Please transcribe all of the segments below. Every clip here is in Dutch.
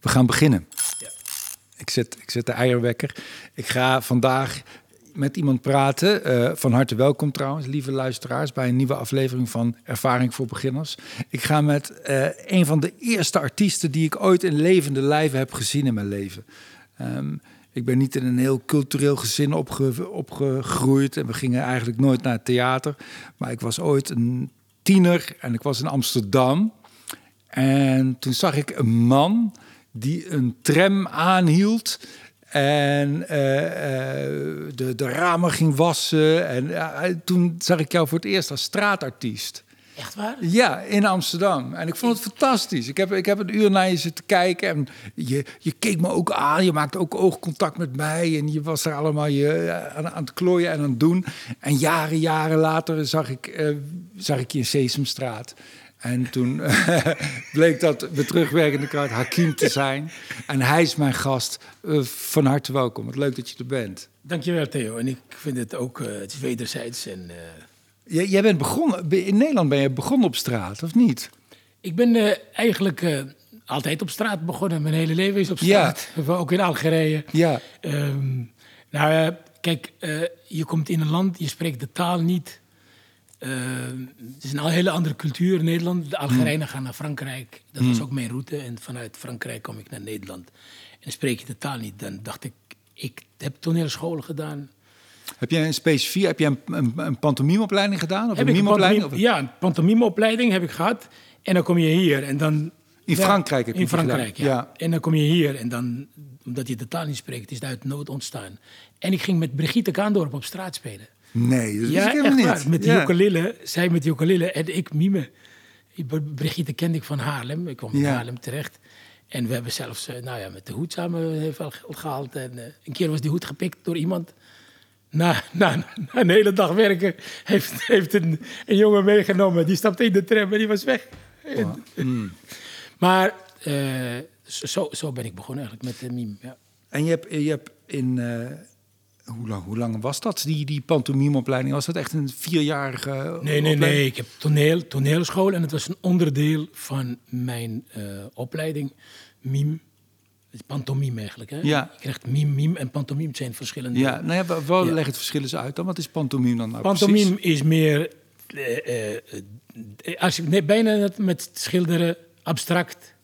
We gaan beginnen. Ik, zet, ik zet de eierwekker. Ik ga vandaag met iemand praten. Eh, van harte welkom trouwens, lieve luisteraars, bij een nieuwe aflevering van Ervaring voor Beginners. Ik ga met eh, een van de eerste artiesten die ik ooit in levende lijven heb gezien in mijn leven. Ehm, ik ben niet in een heel cultureel gezin opge opgegroeid en we gingen eigenlijk nooit naar het theater. Maar ik was ooit een tiener en ik was in Amsterdam. En toen zag ik een man die een tram aanhield en eh, eh, de, de ramen ging wassen. En toen zag ik jou voor het eerst als straatartiest. Echt waar? Ja, in Amsterdam. En ik vond het fantastisch. Ik heb, ik heb een uur naar je zitten kijken. En je, je keek me ook aan. Je maakte ook oogcontact met mij. En je was er allemaal je, eh, aan, aan het klooien en aan het doen. En jaren, jaren later zag ik, zag ik je in Sesamstraat. En toen bleek dat de terugwerkende kracht Hakim te zijn. En hij is mijn gast. Uh, van harte welkom. Wat leuk dat je er bent. Dankjewel Theo. En ik vind het ook, uh, het is wederzijds. En, uh... jij bent begonnen, in Nederland ben je begonnen op straat, of niet? Ik ben eigenlijk altijd op straat begonnen. Mijn hele leven is op straat. Ja. Ook in Algerije. Ja. Um, nou, kijk, je komt in een land, je spreekt de taal niet... Uh, het is een hele andere cultuur in Nederland. De Algerijnen gaan naar Frankrijk. Dat was ook mijn route. En vanuit Frankrijk kom ik naar Nederland. En spreek je de taal niet. Dan dacht ik, ik heb toneelscholen gedaan. Heb jij een specifiek, heb jij een, een, een pantomimeopleiding gedaan? Of heb een mimeopleiding? Ja, een pantomimeopleiding heb ik gehad. En dan kom je hier en dan... In Frankrijk heb je In Frankrijk, ja. ja. En dan kom je hier en dan, omdat je de taal niet spreekt, is het uit nood ontstaan. En ik ging met Brigitte Kaandorp op straat spelen. Nee, dat ja, ik helemaal niet. Waar. Met die ja. ukulele, zij met die ukulele en ik mime. Brigitte kende ik van Haarlem. Ik kwam in Haarlem terecht. En we hebben zelfs uh, nou ja, met de hoed samen heel veel geld gehaald. En uh, een keer was die hoed gepikt door iemand. Na, na, na een hele dag werken heeft, heeft een, een jongen meegenomen. Die stapte in de tram en die was weg. Mm. maar uh, zo, zo ben ik begonnen eigenlijk met de mime. Ja. En je hebt, je hebt in hoe lang, hoe lang was dat, die, die pantomimeopleiding? Was dat echt een vierjarige Nee, nee, nee. Ik heb toneel, toneelschool en het was een onderdeel van mijn uh, opleiding. Mime. Pantomime eigenlijk. Hè? Ja. Je krijgt mime, mime en pantomime zijn verschillende. Ja, nou ja, wel ja. leg het verschil eens uit dan. Wat is pantomime dan nou Pantomime precies? is meer... Uh, uh, als je nee, bijna met schilderen abstract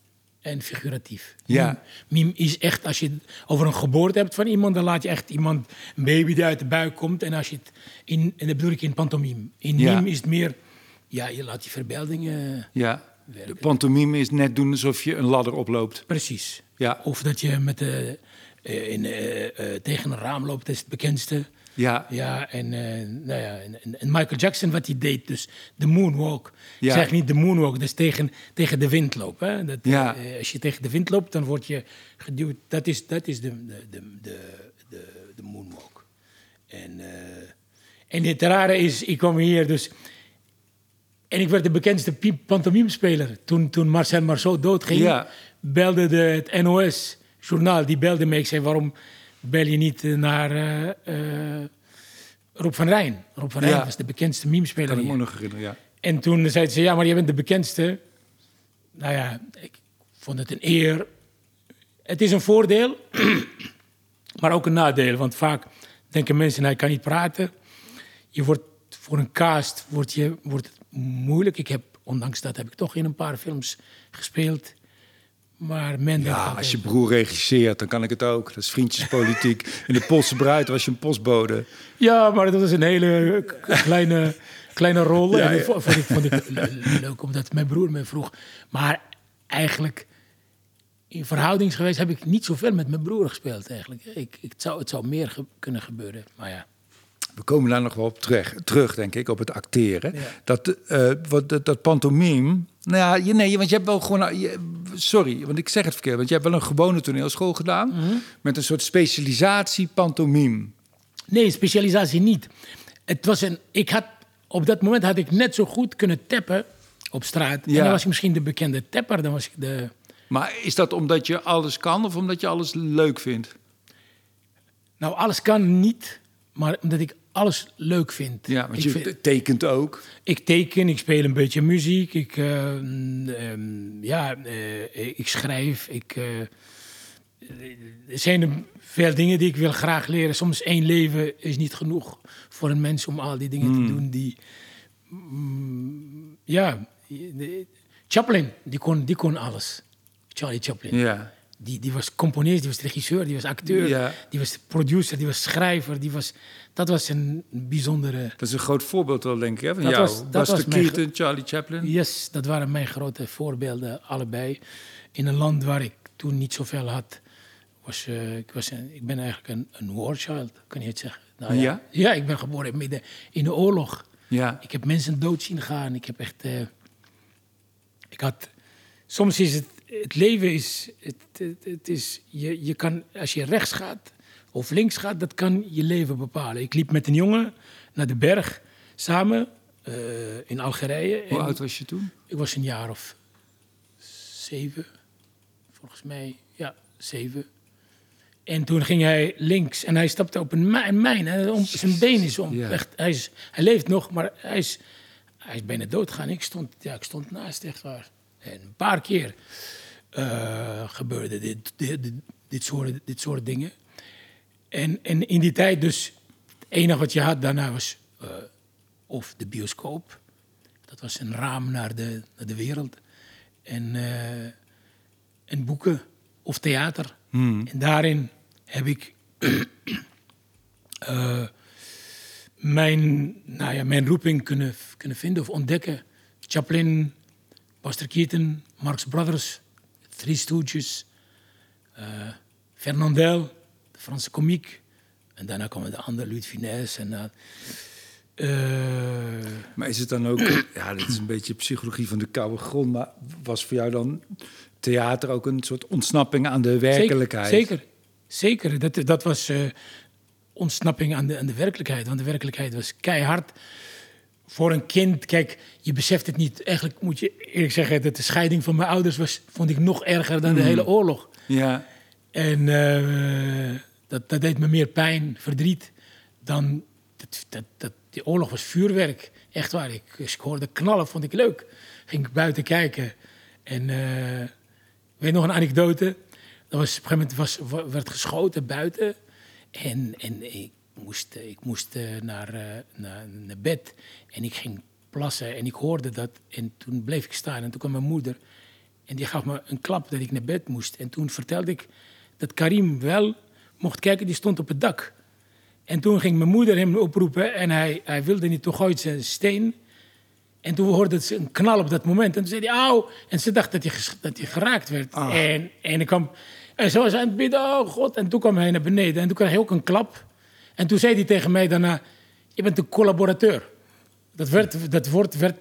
en figuratief. Ja. Meme is echt, als je over een geboorte hebt van iemand, dan laat je echt iemand, een baby die uit de buik komt. En als je het in, en dat bedoel ik in pantomime. In ja. is het meer, ja, je laat die verbeeldingen. Ja. Werken. De pantomime is net doen alsof je een ladder oploopt. Precies. Ja. Of dat je met de, uh, in, uh, uh, tegen een raam loopt, dat is het bekendste. Ja. Ja, en, uh, nou ja, en, en, Michael Jackson, wat hij deed, dus de moonwalk. Ja. Ik zeg niet de moonwalk, dus tegen, tegen de wind lopen. Hè? Dat, ja. uh, als je tegen de wind loopt, dan word je geduwd. Dat is, dat is de, de, de, de, de, moonwalk. En, uh, en het rare is, ik kwam hier dus... En ik werd de bekendste pantomimespeler. Toen, toen Marcel Marceau doodging, ja. belde de, het NOS-journaal, die belde me. Ik zei, waarom bel je niet naar uh, uh, Rob van Rijn. Rob van Rijn ja. was de bekendste memespeler Kan ik me nog herinneren, ja. En toen zei ze, ja, maar jij bent de bekendste. Nou ja, ik vond het een eer. Het is een voordeel, maar ook een nadeel. Want vaak denken mensen, hij kan niet praten. Je wordt voor een cast wordt je, wordt het moeilijk. Ik heb, ondanks dat, heb ik toch in een paar films gespeeld. Maar men ja, als je broer regisseert, dan kan ik het ook. Dat is vriendjespolitiek. In de Poolse bruid was je een postbode. Ja, maar dat was een hele kleine, kleine rol. Ja, ja. Vond, ik, vond ik leuk, omdat mijn broer me vroeg. Maar eigenlijk, in verhoudingsgewijs heb ik niet zoveel met mijn broer gespeeld eigenlijk. Ik, ik zou, het zou meer ge kunnen gebeuren, maar ja. We komen daar nog wel op terug, terug denk ik, op het acteren. Ja. Dat, uh, wat, dat, dat pantomime... Nou ja, je, nee, want je hebt wel gewoon... Je, sorry, want ik zeg het verkeerd. Want je hebt wel een gewone toneelschool gedaan... Mm -hmm. met een soort specialisatie pantomime. Nee, specialisatie niet. Het was een... Ik had... Op dat moment had ik net zo goed kunnen tappen op straat. Ja. En dan was ik misschien de bekende tapper. Dan was ik de... Maar is dat omdat je alles kan of omdat je alles leuk vindt? Nou, alles kan niet. Maar omdat ik alles leuk vind. Ja, want ik je vind- tekent ook. ik teken, ik speel een beetje muziek, ik, eh, ehm, ja, eh, ik schrijf. Ik, eh, er zijn er veel dingen die ik wil graag leren. Soms één leven is niet genoeg voor een mens om al die dingen te doen die... mm, ja, Chaplin, die kon, die kon alles. Charlie Chaplin. Ja. Die, die was componist, die was regisseur, die was acteur, Ja. die was producer, die was schrijver. Die was, dat was een bijzondere... Dat is een groot voorbeeld wel, denk ik, hè, van Dat jou. was- dat was de mijn Keaton, Charlie Chaplin. Yes, dat waren mijn grote voorbeelden, allebei. In een land waar ik toen niet zoveel had. Was, eh, ik, was een, ik ben eigenlijk een, een war child, kan je het zeggen. Nou, Ja? ja, ik ben geboren midden in de oorlog. Ja. Ik heb mensen dood zien gaan. Ik heb echt. eh, ik had. Soms is het. Het leven is. Het, het, het is je, je kan. Als je rechts gaat of links gaat, dat kan je leven bepalen. Ik liep met een jongen naar de berg samen eh, in Algerije. Hoe En oud was je toen? Ik was een jaar of zeven. Volgens mij, ja, zeven. En toen ging hij links en hij stapte op een mi- een mijn. en om, zijn been is om. Ja. Echt, hij, is, hij leeft nog, maar hij is, hij is bijna doodgaan. Ik stond, ja, ik stond naast, echt waar. En een paar keer eh, gebeurde dit, dit, dit, dit soort, dit soort dingen. En, en in die tijd dus, het enige wat je had daarna was eh, of de bioscoop. Dat was een raam naar de, naar de wereld. En, eh, en boeken of theater. En daarin heb ik mijn, nou ja, mijn roeping kunnen, kunnen vinden of ontdekken. Chaplin, Buster Keaton, Marx Brothers, Three Stooges, eh Fernandel, de Franse komiek. En daarna kwamen de andere, Louis Funès. En, eh, Maar is het dan ook... ja, dit is een beetje psychologie van de koude grond... maar was voor jou dan theater ook een soort ontsnapping aan de werkelijkheid? Zeker, zeker. zeker. Dat, dat was ontsnapping aan de, aan de werkelijkheid. Want de werkelijkheid was keihard. Voor een kind, kijk, je beseft het niet. Eigenlijk moet je eerlijk zeggen dat de scheiding van mijn ouders was, vond ik nog erger dan de hele oorlog. Ja. En eh, dat, dat deed me meer pijn, verdriet, dan... Dat, dat, dat, die oorlog was vuurwerk, echt waar. Ik, ik hoorde knallen, vond ik leuk. Ging ik buiten kijken. En ik weet nog een anekdote. Er was, op een gegeven moment was, werd geschoten buiten. En, en ik moest, ik moest eh, naar, eh, naar, naar bed. En ik ging plassen en ik hoorde dat. En toen bleef ik staan en toen kwam mijn moeder. En die gaf me een klap dat ik naar bed moest. En toen vertelde ik dat Karim wel mocht kijken, die stond op het dak. En toen ging mijn moeder hem oproepen en hij, hij wilde niet, toen gooide ze een steen. En toen hoorde ze een knal op dat moment. En toen zei hij, auw. En ze dacht dat hij, dat hij geraakt werd. En, en, ik kwam, en zo was aan het bidden, oh god. En toen kwam hij naar beneden en toen kreeg hij ook een klap. En toen zei hij tegen mij daarna, je bent een collaborateur. Dat, werd, dat woord werd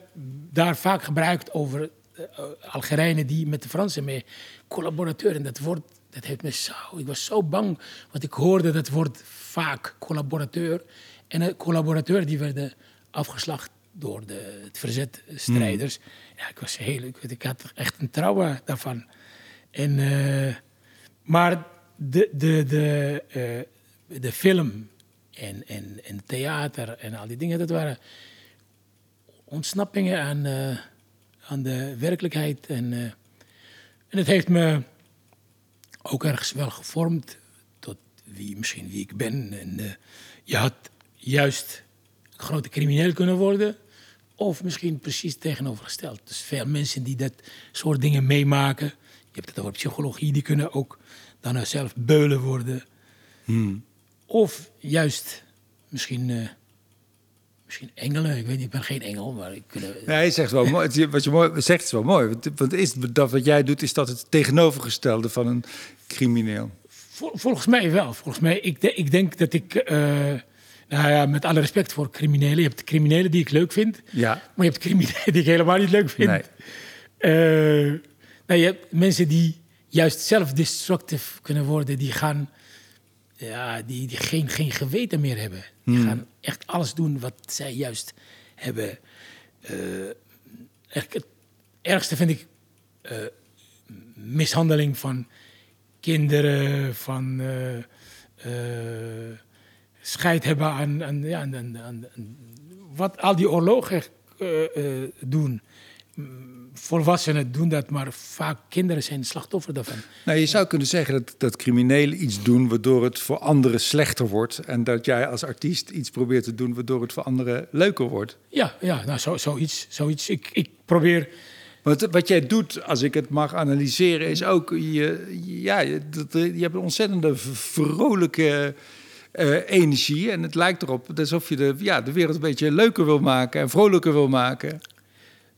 daar vaak gebruikt over eh, Algerijnen die met de Fransen mee. Collaborateur. En dat woord, dat heeft me zo... Ik was zo bang, want ik hoorde dat woord vaak, collaborateur. En een collaborateur die werden afgeslacht door de het verzetstrijders. Ja, ik was heel... Ik, ik had echt een trauma daarvan. En, eh, maar de, de, de, eh, de film en, en, en theater en al die dingen, dat waren ontsnappingen aan, eh, aan de werkelijkheid. En, eh, en het heeft me ook ergens wel gevormd tot wie, misschien wie ik ben. En eh, je had juist grote crimineel kunnen worden. Of misschien precies tegenovergesteld. Dus veel mensen die dat soort dingen meemaken. Je hebt het over psychologie, die kunnen ook daarna zelf beulen worden. Of juist misschien, eh, misschien engelen. Ik weet niet, ik ben geen engel, maar ik kunnen. Nee, hij zegt wel mooi. Wat je mooi zegt is wel mooi. Want, want is dat wat jij doet, is dat het tegenovergestelde van een crimineel. Vol- volgens mij wel. Volgens mij, ik, de- ik denk dat ik, eh, nou ja, met alle respect voor criminelen. Je hebt criminelen die ik leuk vind, Ja. maar je hebt criminelen die ik helemaal niet leuk vind. Nee. Eh, nou, je hebt mensen die juist self-destructive kunnen worden, die gaan, ja, die, die geen, geen geweten meer hebben. Die gaan echt alles doen wat zij juist hebben. Eh, echt, het ergste vind ik eh, mishandeling van kinderen, van eh, scheid hebben aan, aan, ja, aan, aan, aan- wat al die oorlogen doen. Volwassenen doen dat, maar vaak kinderen zijn slachtoffer daarvan. Nou, je zou kunnen zeggen dat, dat criminelen iets doen waardoor het voor anderen slechter wordt. En dat jij als artiest iets probeert te doen waardoor het voor anderen leuker wordt. Ja, ja nou, zo, zoiets. zoiets. Ik, ik probeer. Want wat jij doet, als ik het mag analyseren, is ook... Je, ja, je, dat- je hebt een ontzettende vrolijke eh, energie. En het lijkt erop alsof je de, ja, de wereld een beetje leuker wil maken en vrolijker wil maken.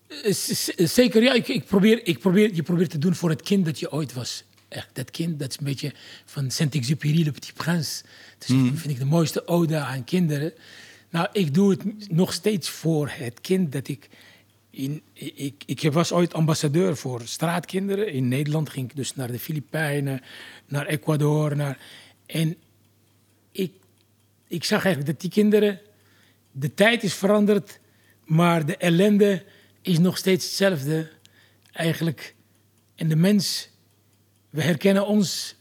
Eh, z- Zeker, ja. Ik, ik probeer, ik probeer, je probeert te doen voor het kind dat je ooit was. Echt, dat kind, dat is een beetje van Saint-Exupéry, Le Petit Prince. Dat is, vind ik de mooiste ode aan kinderen. Nou, ik doe het nog steeds voor het kind dat ik... In, ik, ik was ooit ambassadeur voor straatkinderen. In Nederland ging ik dus naar de Filipijnen, naar Ecuador. Naar, en ik, ik zag eigenlijk dat die kinderen... De tijd is veranderd, maar de ellende is nog steeds hetzelfde. Eigenlijk. En de mens, we herkennen ons,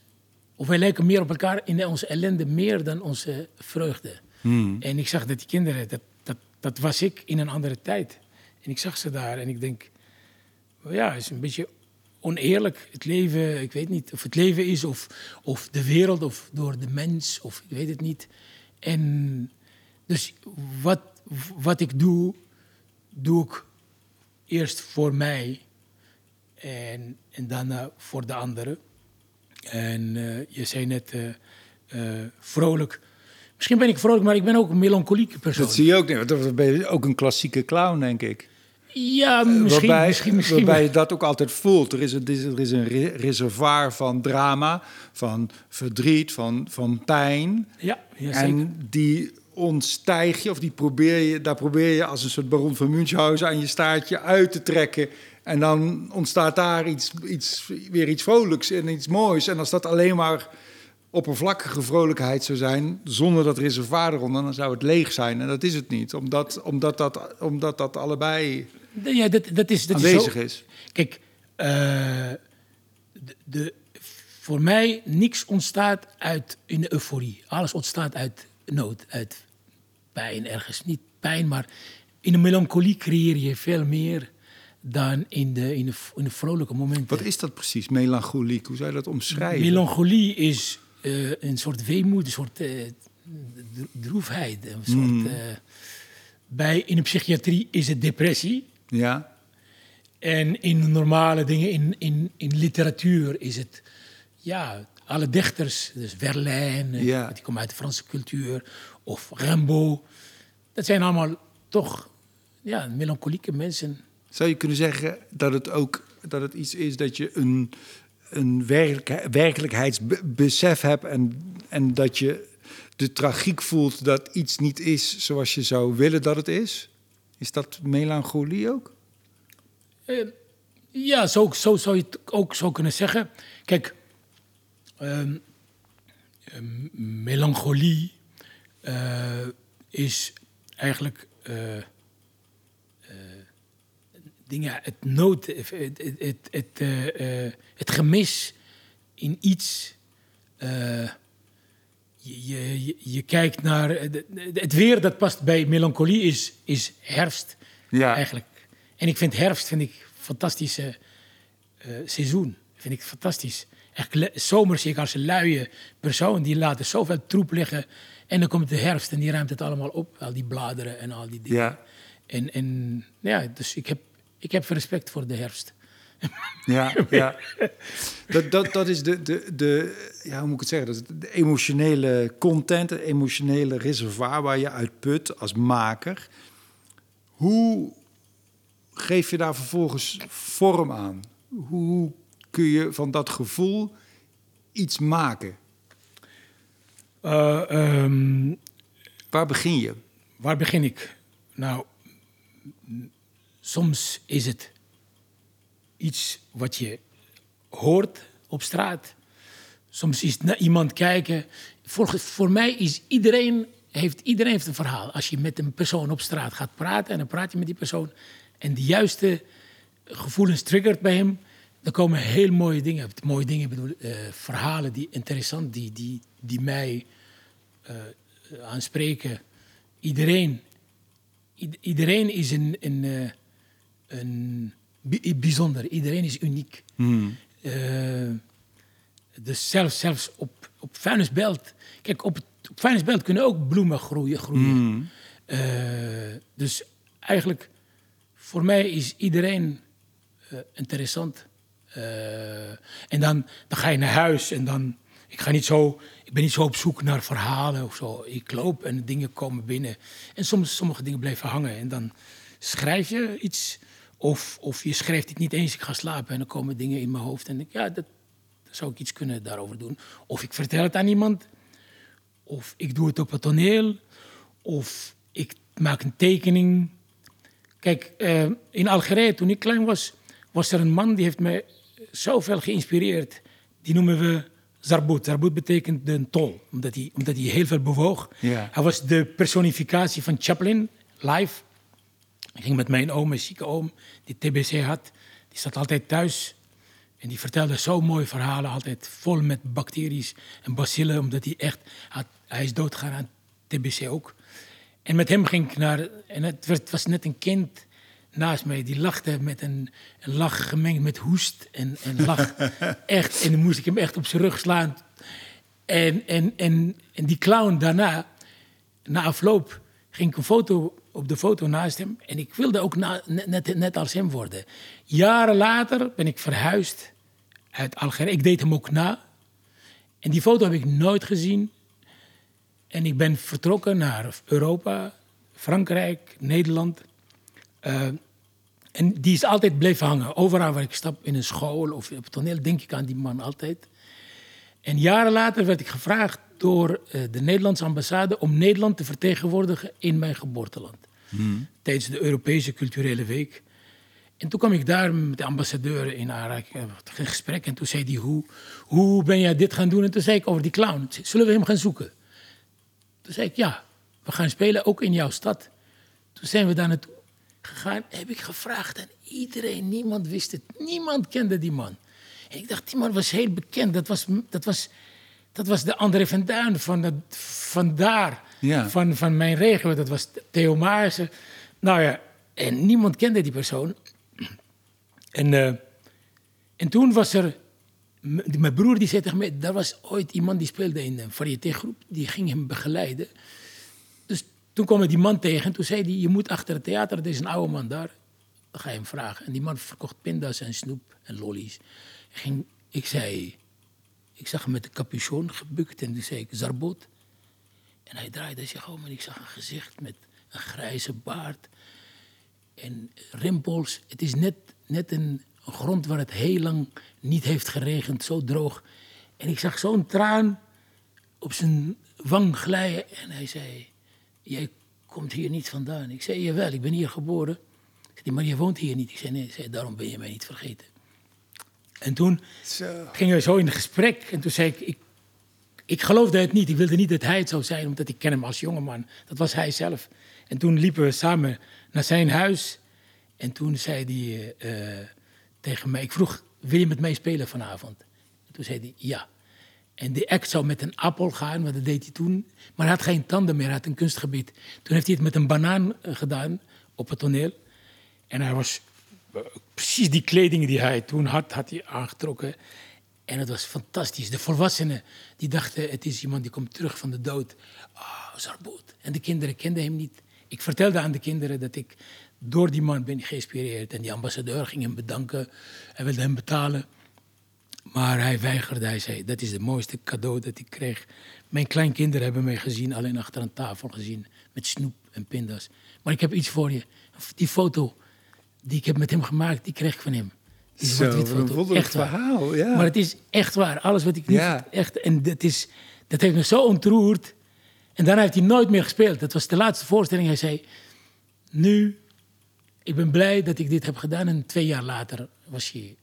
of wij lijken meer op elkaar in onze ellende meer dan onze vreugde. En ik zag dat die kinderen, dat, dat, dat was ik in een andere tijd. En ik zag ze daar en ik denk, ja, het is een beetje oneerlijk. Het leven, ik weet niet of het leven is of, of de wereld of door de mens of ik weet het niet. En dus wat, wat ik doe, doe ik eerst voor mij en, en daarna voor de anderen. En eh, je zei net eh, eh, vrolijk. Misschien ben ik vrolijk, maar ik ben ook een melancholieke persoon. Dat zie je ook. niet, want Dan ben je ook een klassieke clown, denk ik. Ja, misschien, waarbij, misschien, misschien. waarbij je dat ook altijd voelt. Er is een, er is- een re- reservoir van drama, van verdriet, van, van pijn. Ja, ja zeker. en die ontstijg je, of die probeer je, daar probeer je als een soort baron van Münchhausen aan je staartje uit te trekken. En dan ontstaat daar iets, iets, weer iets vrolijks en iets moois. En als dat alleen maar oppervlakkige vrolijkheid zou zijn, zonder dat reservoir eronder, dan zou het leeg zijn. En dat is het niet, omdat, omdat, dat, omdat dat allebei Ja, dat, dat is, dat aanwezig is. Zo, is. Kijk, eh, de, de, voor mij niks ontstaat uit in de euforie. Alles ontstaat uit nood, uit pijn ergens. Niet pijn, maar in de melancholie creëer je veel meer dan in de, in de, in de vrolijke momenten. Wat is dat precies, melancholiek? Hoe zou je dat omschrijven? Melancholie is eh, een soort weemoed, een soort eh, dro- droefheid. Een soort, Hmm. eh, bij, in de psychiatrie is het depressie. ja, En in normale dingen, in, in, in literatuur is het, ja, alle dichters, dus Verlaine, Ja. die komen uit de Franse cultuur, of Rimbaud. Dat zijn allemaal toch, ja, melancholieke mensen. Zou je kunnen zeggen dat het ook dat het iets is dat je een, een werkelijk, werkelijkheidsbesef hebt en, en dat je de tragiek voelt dat iets niet is zoals je zou willen dat het is? Is dat melancholie ook? Eh, ja, zo, zo zou je het ook zo kunnen zeggen. Kijk, ehm, ehm, melancholie is eigenlijk eh, eh, dingen, het nood, het, het, het, het, eh, eh, het gemis in iets. eh, je, je, je- kijkt naar. eh, het weer dat past bij melancholie is, is herfst. Ja. Eigenlijk. En ik vind herfst vind ik fantastische eh, seizoen. Vind ik fantastisch. Echt, zomer zie ik als een luie persoon. Die laten zoveel troep liggen. En dan komt de herfst en die ruimt het allemaal op. Al die bladeren en al die dingen. Ja. En, en ja, dus ik heb, ik heb respect voor de herfst. Ja, ja. Dat, dat, dat is de, de, de, ja, hoe moet ik het zeggen? Dat is de emotionele content, het emotionele reservoir waar je uit put als maker. Hoe geef je daar vervolgens vorm aan? Hoe kun je van dat gevoel iets maken? Eh, ehm, Waar begin je? Waar begin ik? Nou, soms is het iets wat je hoort op straat. Soms is het naar iemand kijken. Voor, voor mij is iedereen heeft, iedereen heeft een verhaal. Als je met een persoon op straat gaat praten en dan praat je met die persoon en de juiste gevoelens triggert bij hem, dan komen heel mooie dingen. Mooie dingen, bedoel, eh, verhalen die interessant, die, die, die mij aanspreken. Iedereen, iedereen is een, een, uh, een bijzonder. Iedereen is uniek. Hmm. dus zelfs, zelfs op, op vuilnisbelt. Kijk, op, op vuilnisbelt kunnen ook bloemen groeien. groeien. Hmm. dus eigenlijk, voor mij is iedereen interessant. en dan, dan ga je naar huis en dan ik, ga niet zo, ik ben niet zo op zoek naar verhalen of zo. Ik loop en dingen komen binnen. En soms sommige dingen blijven hangen. En dan schrijf je iets. Of, of je schrijft het niet eens, ik ga slapen en dan komen dingen in mijn hoofd. En ik, ja, dat, zou ik iets kunnen daarover doen. Of ik vertel het aan iemand. Of ik doe het op het toneel. Of ik maak een tekening. Kijk, uh, in Algerije, toen ik klein was, was er een man die heeft mij zoveel geïnspireerd. Die noemen we Zarbut. Zarbut betekent de tol, omdat hij, omdat hij heel veel bewoog. Ja. Hij was de personificatie van Chaplin, live. Ik ging met mijn oom, mijn zieke oom, die TBC had. Die zat altijd thuis. En die vertelde zo mooie verhalen, altijd vol met bacteriën en bacillen, omdat hij echt, had, hij is doodgegaan aan TBC ook. En met hem ging ik naar, en het, werd, het was net een kind naast mij. Die lachte met een, een lach gemengd met hoest en, en lach. echt. En dan moest ik hem echt op zijn rug slaan. En, en, en, en die clown daarna, na afloop, ging ik een foto op de foto naast hem. En ik wilde ook na, net, net als hem worden. Jaren later ben ik verhuisd uit Algerije. Ik deed hem ook na. En die foto heb ik nooit gezien. En ik ben vertrokken naar Europa, Frankrijk, Nederland. Uh, en die is altijd blijven hangen. Overal waar ik stap, in een school of op het toneel, denk ik aan die man altijd. En jaren later werd ik gevraagd door uh, de Nederlandse ambassade om Nederland te vertegenwoordigen in mijn geboorteland. Hmm. Tijdens de Europese Culturele Week. En toen kwam ik daar met de ambassadeur in aanraking, een gesprek. En toen zei hij, hoe, hoe ben jij dit gaan doen? En toen zei ik over die clown, zullen we hem gaan zoeken? Toen zei ik, ja, we gaan spelen ook in jouw stad. Toen zijn we daar naartoe gegaan, heb ik gevraagd aan iedereen. Niemand wist het. Niemand kende die man. En ik dacht, die man was heel bekend. Dat was, dat was, dat was de André van Duin van, van daar, ja. van, van mijn regio. Dat was Theo Maarsen. Nou ja, en niemand kende die persoon. En, uh, en toen was er... Mijn broer die zei tegen mij, daar was ooit iemand die speelde in een variétégroep. Die ging hem begeleiden. Toen kwam ik die man tegen en toen zei hij, je moet achter het theater, er is een oude man daar. Dan ga je hem vragen. En die man verkocht pinda's en snoep en lollies. Ik, ging, ik zei, ik zag hem met de capuchon gebukt en toen zei ik, Zarbot. En hij draaide zich om en ik zag een gezicht met een grijze baard en rimpels. Het is net, net een grond waar het heel lang niet heeft geregend, zo droog. En ik zag zo'n traan op zijn wang glijden en hij zei jij komt hier niet vandaan. Ik zei, jawel, ik ben hier geboren. Ik zei, maar je woont hier niet. Ik zei, nee, zei, daarom ben je mij niet vergeten. En toen zo. gingen we zo in gesprek. En toen zei ik, ik, ik geloofde het niet. Ik wilde niet dat hij het zou zijn, omdat ik ken hem als jongeman. Dat was hij zelf. En toen liepen we samen naar zijn huis. En toen zei hij uh, tegen mij, ik vroeg, wil je met mij spelen vanavond? En toen zei hij, ja. En de act zou met een appel gaan, want dat deed hij toen. Maar hij had geen tanden meer, hij had een kunstgebied. Toen heeft hij het met een banaan eh, gedaan op het toneel. En hij was eh, precies die kleding die hij toen had, had hij aangetrokken. En het was fantastisch. De volwassenen die dachten, het is iemand die komt terug van de dood. Oh. En de kinderen kenden hem niet. Ik vertelde aan de kinderen dat ik door die man ben geïnspireerd. En die ambassadeur ging hem bedanken. Hij wilde hem betalen. Maar hij weigerde. Hij zei, dat is het mooiste cadeau dat ik kreeg. Mijn kleinkinderen hebben mij gezien, alleen achter een tafel gezien. Met snoep en pindas. Maar ik heb iets voor je. Die foto die ik heb met hem gemaakt, die kreeg ik van hem. Die Zo, foto. Echt verhaal, ja. Maar het is echt waar. Alles wat ik nu... Ja. Echt, en dat, is, dat heeft me zo ontroerd. En daarna heeft hij nooit meer gespeeld. Dat was de laatste voorstelling. Hij zei, nu, ik ben blij dat ik dit heb gedaan. En twee jaar later was hij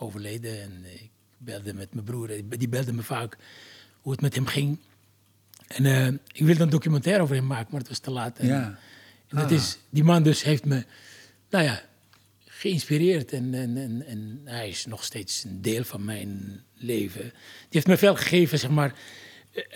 overleden. En ik belde met mijn broer, die belde me vaak hoe het met hem ging. En uh, ik wilde een documentaire over hem maken, maar het was te laat. En, ja. en dat is, die man dus heeft me, nou ja, geïnspireerd. En, en, en, en, hij is nog steeds een deel van mijn leven. Die heeft me veel gegeven, zeg maar.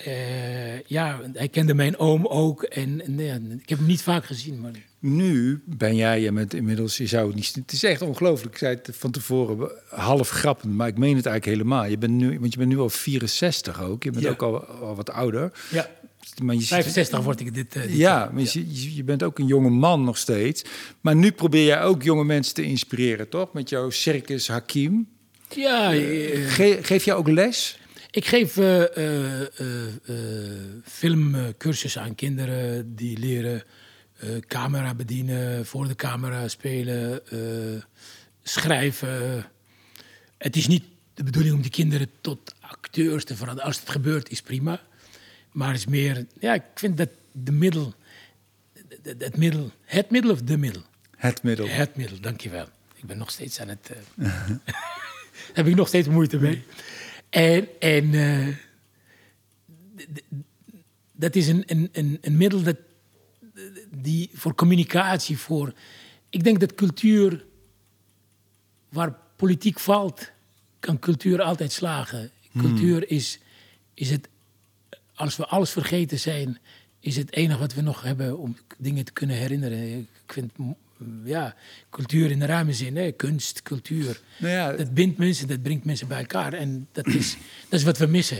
Uh, ja, hij kende mijn oom ook. En, en ja, ik heb hem niet vaak gezien. Maar... Nu ben jij, je bent inmiddels, je zou het niet. Het is echt ongelooflijk. Ik zei het van tevoren half grappend, maar ik meen het eigenlijk helemaal. Je bent nu, want je bent nu al 64 ook. Je bent ook al, al wat ouder. Ja. Maar je 65 word ik dit. Uh, ja, maar Je, je, bent ook een jonge man nog steeds. Maar nu probeer jij ook jonge mensen te inspireren, toch? Met jouw Circus Hakim. Ja. Uh, geef jij ook les? Ik geef uh, filmcursussen aan kinderen die leren camera bedienen, voor de camera spelen, schrijven. Het is niet de bedoeling om die kinderen tot acteurs te veranderen. Als het gebeurt, is prima. Maar het is meer, ja, ik vind dat de middel, het middel, het middel of de middel? Het middel. Het middel, dankjewel. Ik ben nog steeds aan het. heb ik nog steeds moeite mee. En, en uh, dat is een, een, een, middel dat, die voor communicatie, voor. Ik denk dat cultuur, waar politiek valt, kan cultuur altijd slagen. Cultuur hmm. is, is het, als we alles vergeten zijn, is het enige wat we nog hebben om dingen te kunnen herinneren. Ik vind ja, cultuur in de ruime zin, hè? kunst, cultuur. Nou ja, dat bindt mensen, dat brengt mensen bij elkaar. En dat is, dat is wat we missen.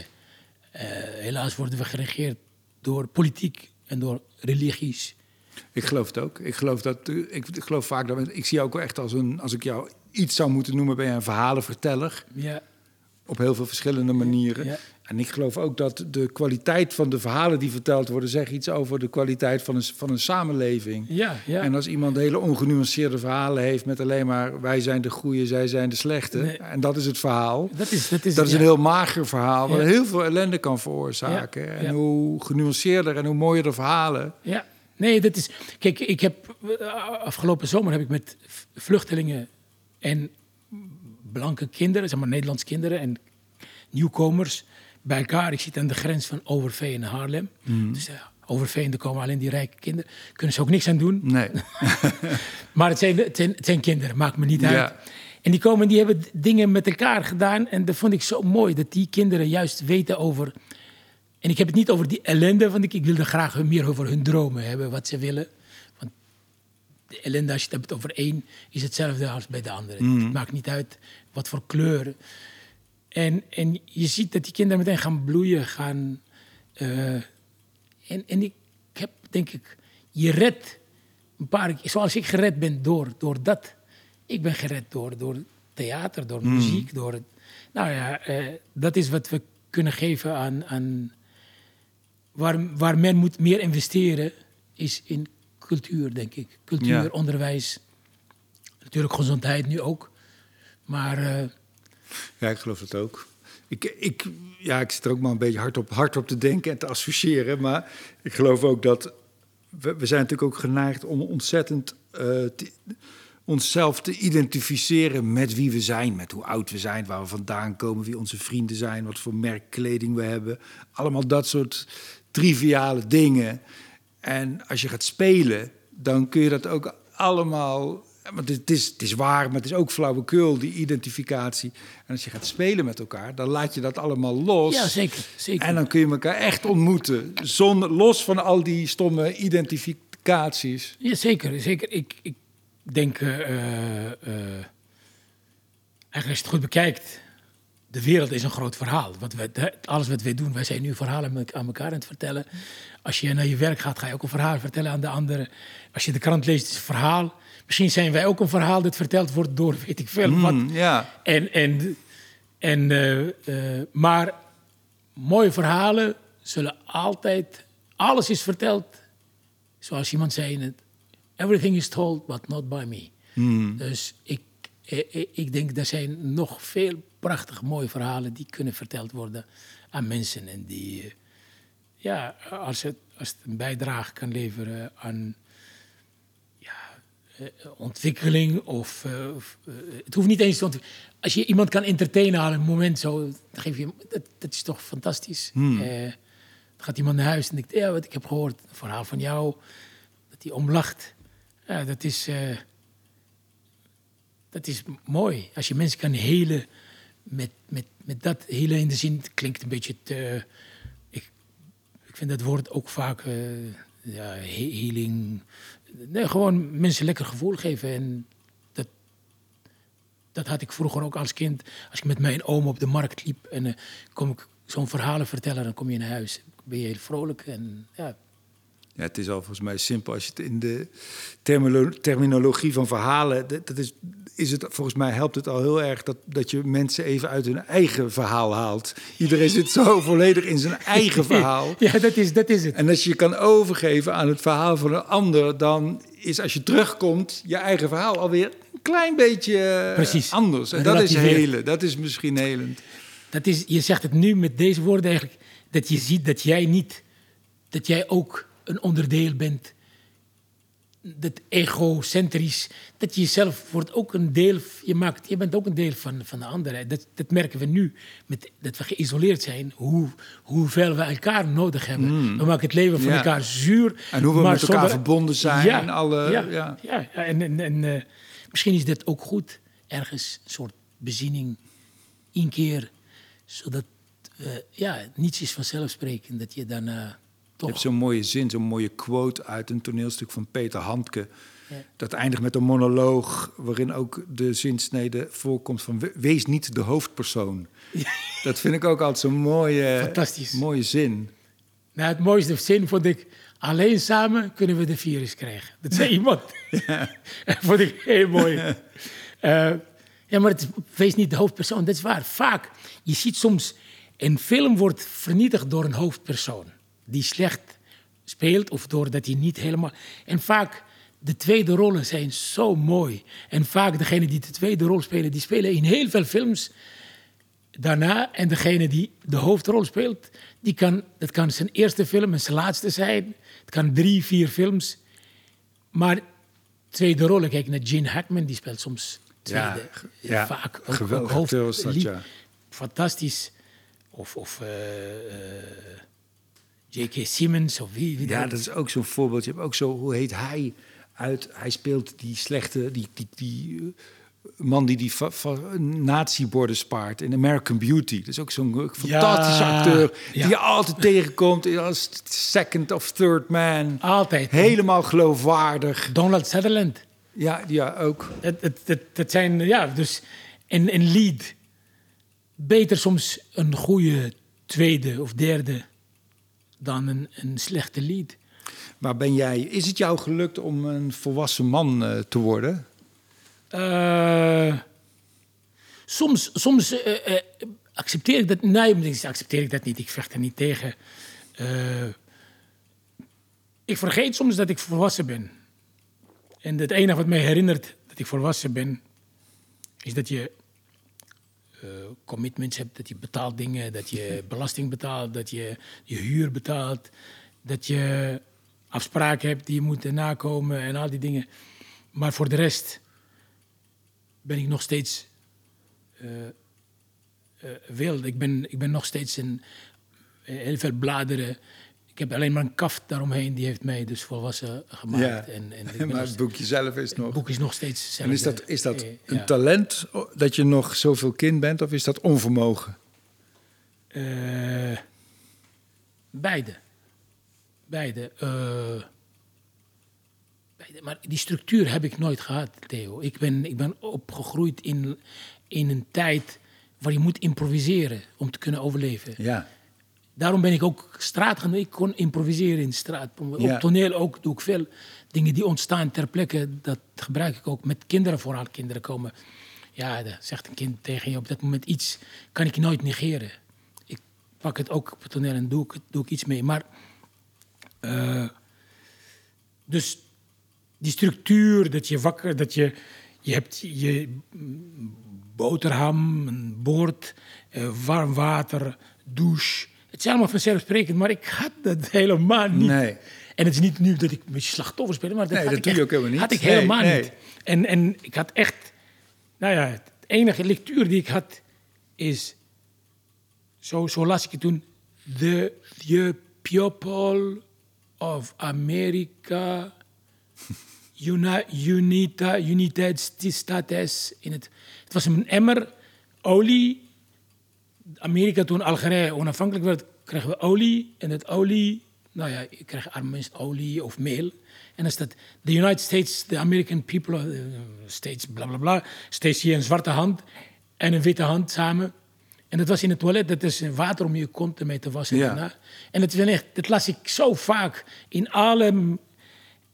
Uh, helaas worden we geregeerd door politiek en door religies. Ik geloof het ook. Ik geloof, dat, ik, ik geloof vaak dat. Ik zie jou ook echt als een. Als ik jou iets zou moeten noemen, ben je een verhalenverteller. Ja. Op heel veel verschillende manieren. Ja. En ik geloof ook dat de kwaliteit van de verhalen die verteld worden, zeggen iets over de kwaliteit van een, van een samenleving. Ja, ja. En als iemand hele ongenuanceerde verhalen heeft met alleen maar wij zijn de goeie, zij zijn de slechte. En dat is het verhaal. Dat is, dat is, dat is een heel mager verhaal, wat heel veel ellende kan veroorzaken. En hoe genuanceerder en hoe mooier de verhalen. Ja, nee, dat is. Kijk, ik heb afgelopen zomer heb ik met vluchtelingen en blanke kinderen, zeg maar Nederlandse kinderen en nieuwkomers bij elkaar. Ik zit aan de grens van Overveen en Haarlem. Mm. Dus uh, Overveen, daar komen alleen die rijke kinderen. Kunnen ze ook niks aan doen. Nee. maar het zijn, het, zijn, het zijn kinderen, maakt me niet uit. En die komen, die hebben dingen met elkaar gedaan. En dat vond ik zo mooi, dat die kinderen juist weten over... En ik heb het niet over die ellende, want ik, ik wilde graag meer over hun dromen hebben, wat ze willen. Want de ellende, als je het hebt over één, is hetzelfde als bij de andere. Mm. Het maakt niet uit wat voor kleuren. En, en je ziet dat die kinderen meteen gaan bloeien, gaan. Uh, en, en ik heb, denk ik, je redt een paar keer, zoals ik gered ben door, door dat. Ik ben gered door, door theater, door hmm. muziek, door. Nou ja, uh, dat is wat we kunnen geven aan. aan waar, waar men moet meer investeren, is in cultuur, denk ik. Cultuur, ja. onderwijs. Natuurlijk gezondheid nu ook. Maar. Uh, ja, ik geloof het ook. Ik, ik, ja, ik zit er ook maar een beetje hard op, hard op te denken en te associëren. Maar ik geloof ook dat. We, we zijn natuurlijk ook geneigd om ontzettend uh, onszelf te identificeren met wie we zijn, met hoe oud we zijn, waar we vandaan komen, wie onze vrienden zijn, wat voor merk kleding we hebben. Allemaal dat soort triviale dingen. En als je gaat spelen, dan kun je dat ook allemaal want het is, het is waar, maar het is ook flauwekul, die identificatie. En als je gaat spelen met elkaar, dan laat je dat allemaal los. Ja, zeker. zeker. En dan kun je elkaar echt ontmoeten, los van al die stomme identificaties. Ja, zeker. zeker. Ik, ik denk, uh, uh, eigenlijk als je het goed bekijkt, de wereld is een groot verhaal. Wat we, alles wat wij doen, wij zijn nu verhalen aan elkaar aan het vertellen. Als je naar je werk gaat, ga je ook een verhaal vertellen aan de anderen. Als je de krant leest, is het verhaal. Misschien zijn wij ook een verhaal dat verteld wordt door weet ik veel wat. Mm. En, en, en, uh, maar mooie verhalen zullen altijd... Alles is verteld, zoals iemand zei het... Everything is told, but not by me. Mm. Dus ik, ik, eh, ik denk, er zijn nog veel prachtig mooie verhalen... die kunnen verteld worden aan mensen. En die, ja, als het, als het een bijdrage kan leveren aan ontwikkeling of, uh, het hoeft niet eens te Als je iemand kan entertainen aan een moment zo, geef je dat, dat is toch fantastisch. Hmm. dan gaat iemand naar huis en denkt, ja, wat ik heb gehoord, een verhaal van jou, dat hij omlacht. Ja, dat is, dat is mooi. Als je mensen kan helen met, met, met dat hele in de zin, het klinkt een beetje te, ik Ik vind dat woord ook vaak uh, ja, healing. Nee, gewoon mensen lekker gevoel geven. En dat, dat had ik vroeger ook als kind. Als ik met mijn oom op de markt liep en uh, kom ik zo'n verhalen vertellen, dan kom je naar huis. Ben je heel vrolijk en ja, ja, het is al volgens mij simpel. Als je het in de terminologie van verhalen. Dat is, is het, volgens mij helpt het al heel erg dat, dat je mensen even uit hun eigen verhaal haalt. Iedereen zit zo volledig in zijn eigen verhaal. Ja, dat is, dat is het. En als je je kan overgeven aan het verhaal van een ander, dan is als je terugkomt je eigen verhaal alweer een klein beetje Precies. anders. En dat is helen. Dat is misschien helend. Dat is, je zegt het nu met deze woorden eigenlijk, dat je ziet dat jij niet, dat jij ook een onderdeel bent. Dat egocentrisch, dat je jezelf wordt ook een deel, je, maakt, je bent ook een deel van, van de anderen. Dat, dat merken we nu, met, dat we geïsoleerd zijn, hoe, hoeveel we elkaar nodig hebben. Mm. We maken het leven van elkaar zuur. En hoe we met elkaar verbonden zijn. Ja, en alle, ja, ja. ja, en, en, en uh, misschien is dit ook goed, ergens een soort bezinning, één keer, zodat uh, ja, niets is vanzelfsprekend, dat je daarna je hebt zo'n mooie zin, zo'n mooie quote uit een toneelstuk van Peter Handke. Dat eindigt met een monoloog waarin ook de zinsnede voorkomt van wees niet de hoofdpersoon. Dat vind ik ook altijd zo'n mooie, Fantastisch. mooie zin. Nou, het mooiste zin vond ik, alleen samen kunnen we de virus krijgen. Dat zei iemand. Ja. dat vond ik heel mooi. Uh, ja, maar het, wees niet de hoofdpersoon, dat is waar. Vaak, je ziet soms, een film wordt vernietigd door een hoofdpersoon die slecht speelt of doordat hij niet helemaal. En vaak de tweede rollen zijn zo mooi. En vaak degene die de tweede rol spelen, die spelen in heel veel films daarna. En degene die de hoofdrol speelt, die kan, dat kan zijn eerste film en zijn laatste zijn. Het kan drie, vier films. Maar tweede rollen, kijk naar Gene Hackman, die speelt soms tweede. Ja, vaak ook, geweldig ook hoofd, ja. Fantastisch. Of, of uh, J.K. Simmons of wie, wie Ja, dat is ook zo'n voorbeeld. Je hebt ook zo, hoe heet hij? Uit, hij speelt die slechte, die, die, die uh, man die die nazi-borden spaart in American Beauty. Dat is ook zo'n uh, fantastische acteur die je altijd tegenkomt als second of third man. Altijd. Helemaal geloofwaardig. Donald Sutherland. Ja, ja ook. Het, het, het, het zijn, ja, dus een, een lead. Beter soms een goede tweede of derde dan een, een slechte lied. Maar ben jij, is het jou gelukt om een volwassen man uh, te worden? Uh, soms soms uh, accepteer ik dat. Nee, accepteer ik dat niet. Ik vecht er niet tegen. ik vergeet soms dat ik volwassen ben. En het enige wat mij herinnert dat ik volwassen ben, is dat je commitments hebt, dat je betaalt dingen, dat je belasting betaalt, dat je je huur betaalt, dat je afspraken hebt die je moet nakomen en al die dingen. Maar voor de rest ben ik nog steeds uh, uh, wild. Ik ben, ik ben nog steeds een, heel veel bladeren ik heb alleen maar een kaft daaromheen, die heeft mij dus volwassen gemaakt. Ja. En, en maar het boekje zelf is nog... Het boek is nog steeds zelf. En is dat, is dat eh, een talent dat je nog zoveel kind bent, of is dat onvermogen? Uh, beide. Beide. Uh, beide. Maar die structuur heb ik nooit gehad, Theo. Ik ben, ik ben opgegroeid in, in een tijd waar je moet improviseren om te kunnen overleven. Ja. Daarom ben ik ook straat gaan. Ik kon improviseren in de straat. Op toneel ook doe ik veel dingen die ontstaan ter plekke. Dat gebruik ik ook met kinderen, vooral kinderen komen. Ja, dan zegt een kind tegen je op dat moment iets, kan ik nooit negeren. Ik pak het ook op het toneel en doe ik, doe ik iets mee. Maar, uh, dus die structuur, dat je wakker, dat je, je hebt je boterham, een bord, uh, warm water, douche het is allemaal vanzelfsprekend, maar ik had dat helemaal niet. Nee. En het is niet nu dat ik een beetje slachtoffer speel, maar dat, nee, dat doe je ook helemaal niet. had ik helemaal niet. En, en ik had echt, nou ja, het enige lectuur die ik had is, zo, zo las ik het toen, The, the People of America, Uni, Unita, United States. In het, het was een emmer olie Amerika, toen Algerije onafhankelijk werd, kregen we olie. En het olie, nou ja, je krijgt arme mensen olie of meel. En dan staat the United States, the American people, uh, States, bla bla bla. Steeds hier een zwarte hand en een witte hand samen. En dat was in het toilet, dat is water om je kont ermee te wassen. Ja. daarna. En het is echt, dat las ik zo vaak in alle.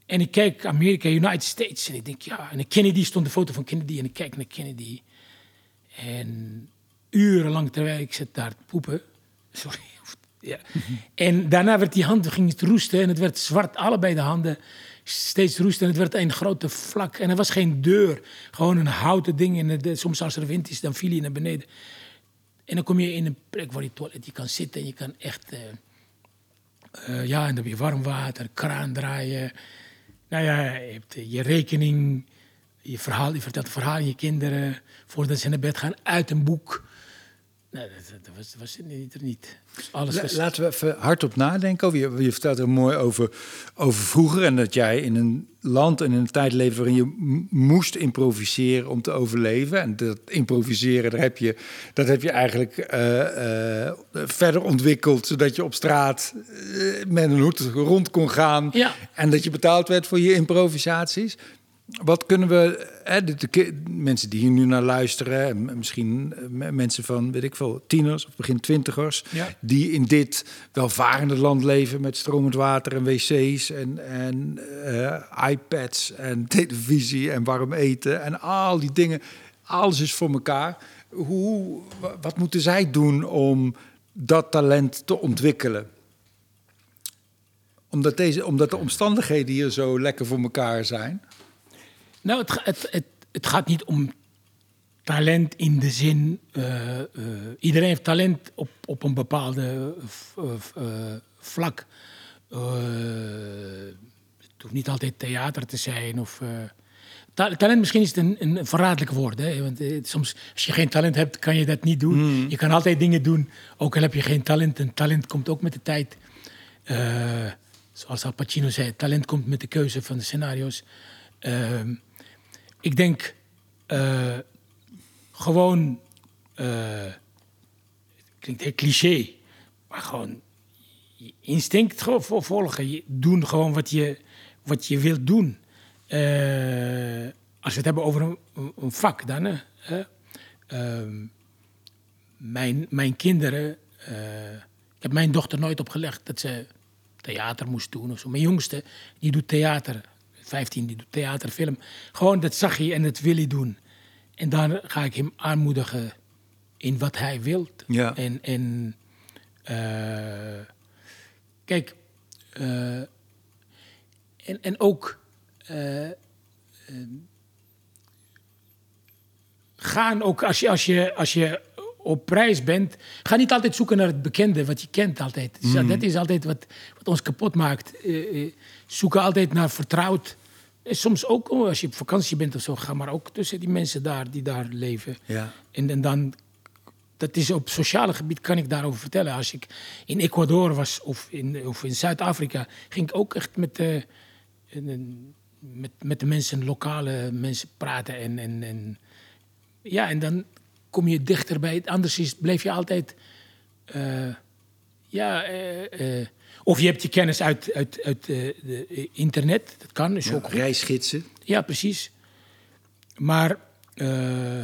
En ik kijk Amerika, United States. En ik denk, ja. En Kennedy stond de foto van Kennedy. En ik kijk naar Kennedy. En urenlang terwijl ik zit daar te poepen. Sorry. Ja. En daarna werd die hand ging het roesten. En het werd zwart, allebei de handen. Steeds roesten. En het werd een grote vlak. En er was geen deur. Gewoon een houten ding. En soms als er wind is, dan viel je naar beneden. En dan kom je in een plek waar je toilet, je kan zitten en je kan echt... eh, eh, ja, en dan heb je warm water, kraan draaien. Nou ja, je hebt eh, je rekening, je, verhaal, je vertelt verhaal aan je kinderen... voordat ze naar bed gaan, uit een boek. Nee, dat, dat was, dat was er niet. Niet. Dus alles was... Laten we even hardop nadenken. over- Je, je vertelt er mooi over, over vroeger en dat jij in een land en in een tijd leefde waarin je moest improviseren om te overleven. En dat improviseren, daar heb je, dat heb je eigenlijk eh, eh, verder ontwikkeld, zodat je op straat eh, met een hoed rond kon gaan Ja. en dat je betaald werd voor je improvisaties. Wat kunnen we, hè, de, mensen die hier nu naar luisteren, en misschien eh, mensen van, weet ik veel, tieners of begin twintigers, Ja. die in dit welvarende land leven met stromend water en wc's en, en eh, iPads en televisie en warm eten en al die dingen. Alles is voor elkaar. Hoe, wa- wat moeten zij doen om dat talent te ontwikkelen? Omdat, deze, omdat de omstandigheden hier zo lekker voor elkaar zijn. Nou, het, het, het, het gaat niet om talent in de zin. eh, eh, iedereen heeft talent op, op een bepaalde eh, vlak. Het hoeft niet altijd theater te zijn. Of, ta- talent misschien is het een, een verraderlijk woord. Hè? Want eh, soms, als je geen talent hebt, kan je dat niet doen. Je kan altijd dingen doen, ook al heb je geen talent. En talent komt ook met de tijd. Zoals Al Pacino zei, talent komt met de keuze van de scenario's. Ik denk eh, gewoon, eh, klinkt heel cliché, maar gewoon je instinct volgen. Je, doen gewoon wat je, wat je wilt doen. Eh, als we het hebben over een, een vak dan. Hè. Ehm, mijn, mijn kinderen, ik heb mijn dochter nooit opgelegd dat ze theater moest doen of zo. Mijn jongste, die doet theater. 15, die doet theater, film. Gewoon dat zag hij en dat wil hij doen. En dan ga ik hem aanmoedigen in wat hij wil. Ja. En, en eh, kijk, eh, en, en ook eh, gaan ook als je, als, je, als je op reis bent, ga niet altijd zoeken naar het bekende, wat je kent altijd. Dus ja, dat is altijd wat, wat ons kapot maakt. Zoeken altijd naar vertrouwd. Soms ook oh, als je op vakantie bent of zo, ga maar ook tussen die mensen daar die daar leven. Ja. En, en dan, dat is op sociale gebied kan ik daarover vertellen. Als ik in Ecuador was of in, of in Zuid-Afrika, ging ik ook echt met, en met, met de mensen, lokale mensen praten. En, en, en, ja, en dan kom je dichter bij het. Anders is, bleef je altijd. eh, ja, eh, of je hebt je kennis uit, uit, uit eh, de, eh, internet. Dat kan, is Ja, ook goed. reisgidsen. Ja, precies. Maar. eh,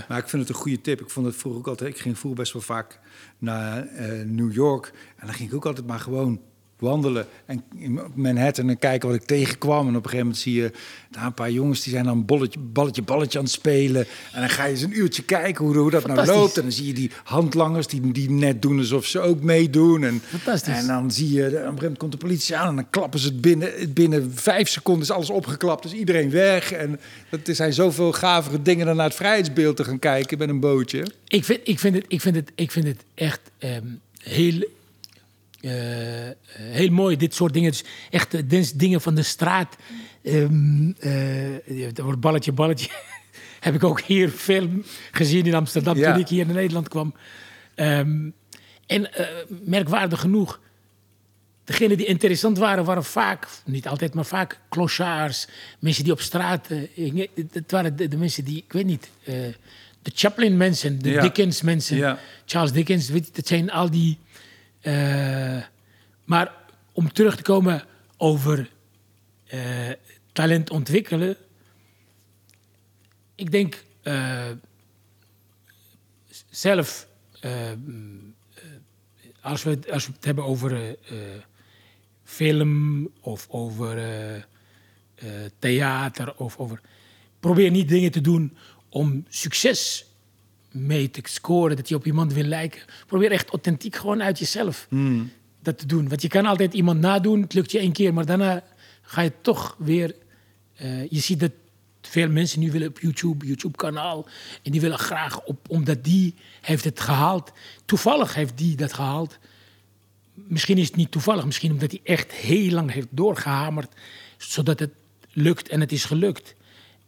Maar ik vind het een goede tip. Ik vond het vroeger ook altijd. Ik ging vroeger best wel vaak naar eh, New York. En dan ging ik ook altijd maar gewoon wandelen. En in Manhattan en kijken wat ik tegenkwam. En op een gegeven moment zie je daar een paar jongens die zijn dan bolletje, balletje, balletje aan het spelen. En dan ga je eens een uurtje kijken hoe, hoe dat nou loopt. En dan zie je die handlangers die, die net doen alsof ze ook meedoen. En, Fantastisch. En dan zie je, op een gegeven moment komt de politie aan en dan klappen ze het binnen. Binnen vijf seconden is alles opgeklapt, is iedereen weg. En er zijn zoveel gavere dingen dan naar het vrijheidsbeeld te gaan kijken met een bootje. Ik vind, ik vind, het, ik vind, het, ik vind het echt ehm, heel, eh, heel mooi, dit soort dingen. Dus echt eh, dit dingen van de straat. Ehm eh, er wordt balletje, balletje. Heb ik ook hier veel gezien in Amsterdam Ja. toen ik hier naar Nederland kwam. Ehm, en eh, merkwaardig genoeg, degenen die interessant waren, waren vaak, niet altijd, maar vaak clochards. Mensen die op straat. eh. Het waren de, de mensen die, ik weet niet, eh, de Chaplin-mensen, de Ja. Dickens-mensen, Ja. Charles Dickens, weet je, dat zijn al die. Eh, maar om terug te komen over eh, talent ontwikkelen. Ik denk eh, zelf, als, we, als we het hebben over film of over theater of over. Probeer niet dingen te doen om succes mee te scoren, dat je op iemand wil lijken. Probeer echt authentiek gewoon uit jezelf dat te doen. Want je kan altijd iemand nadoen, het lukt je één keer, maar daarna ga je toch weer. eh, je ziet dat veel mensen nu willen op YouTube, YouTube-kanaal, en die willen graag op, omdat die heeft het gehaald. Toevallig heeft die dat gehaald. Misschien is het niet toevallig, misschien omdat hij echt heel lang heeft doorgehamerd, zodat het lukt en het is gelukt.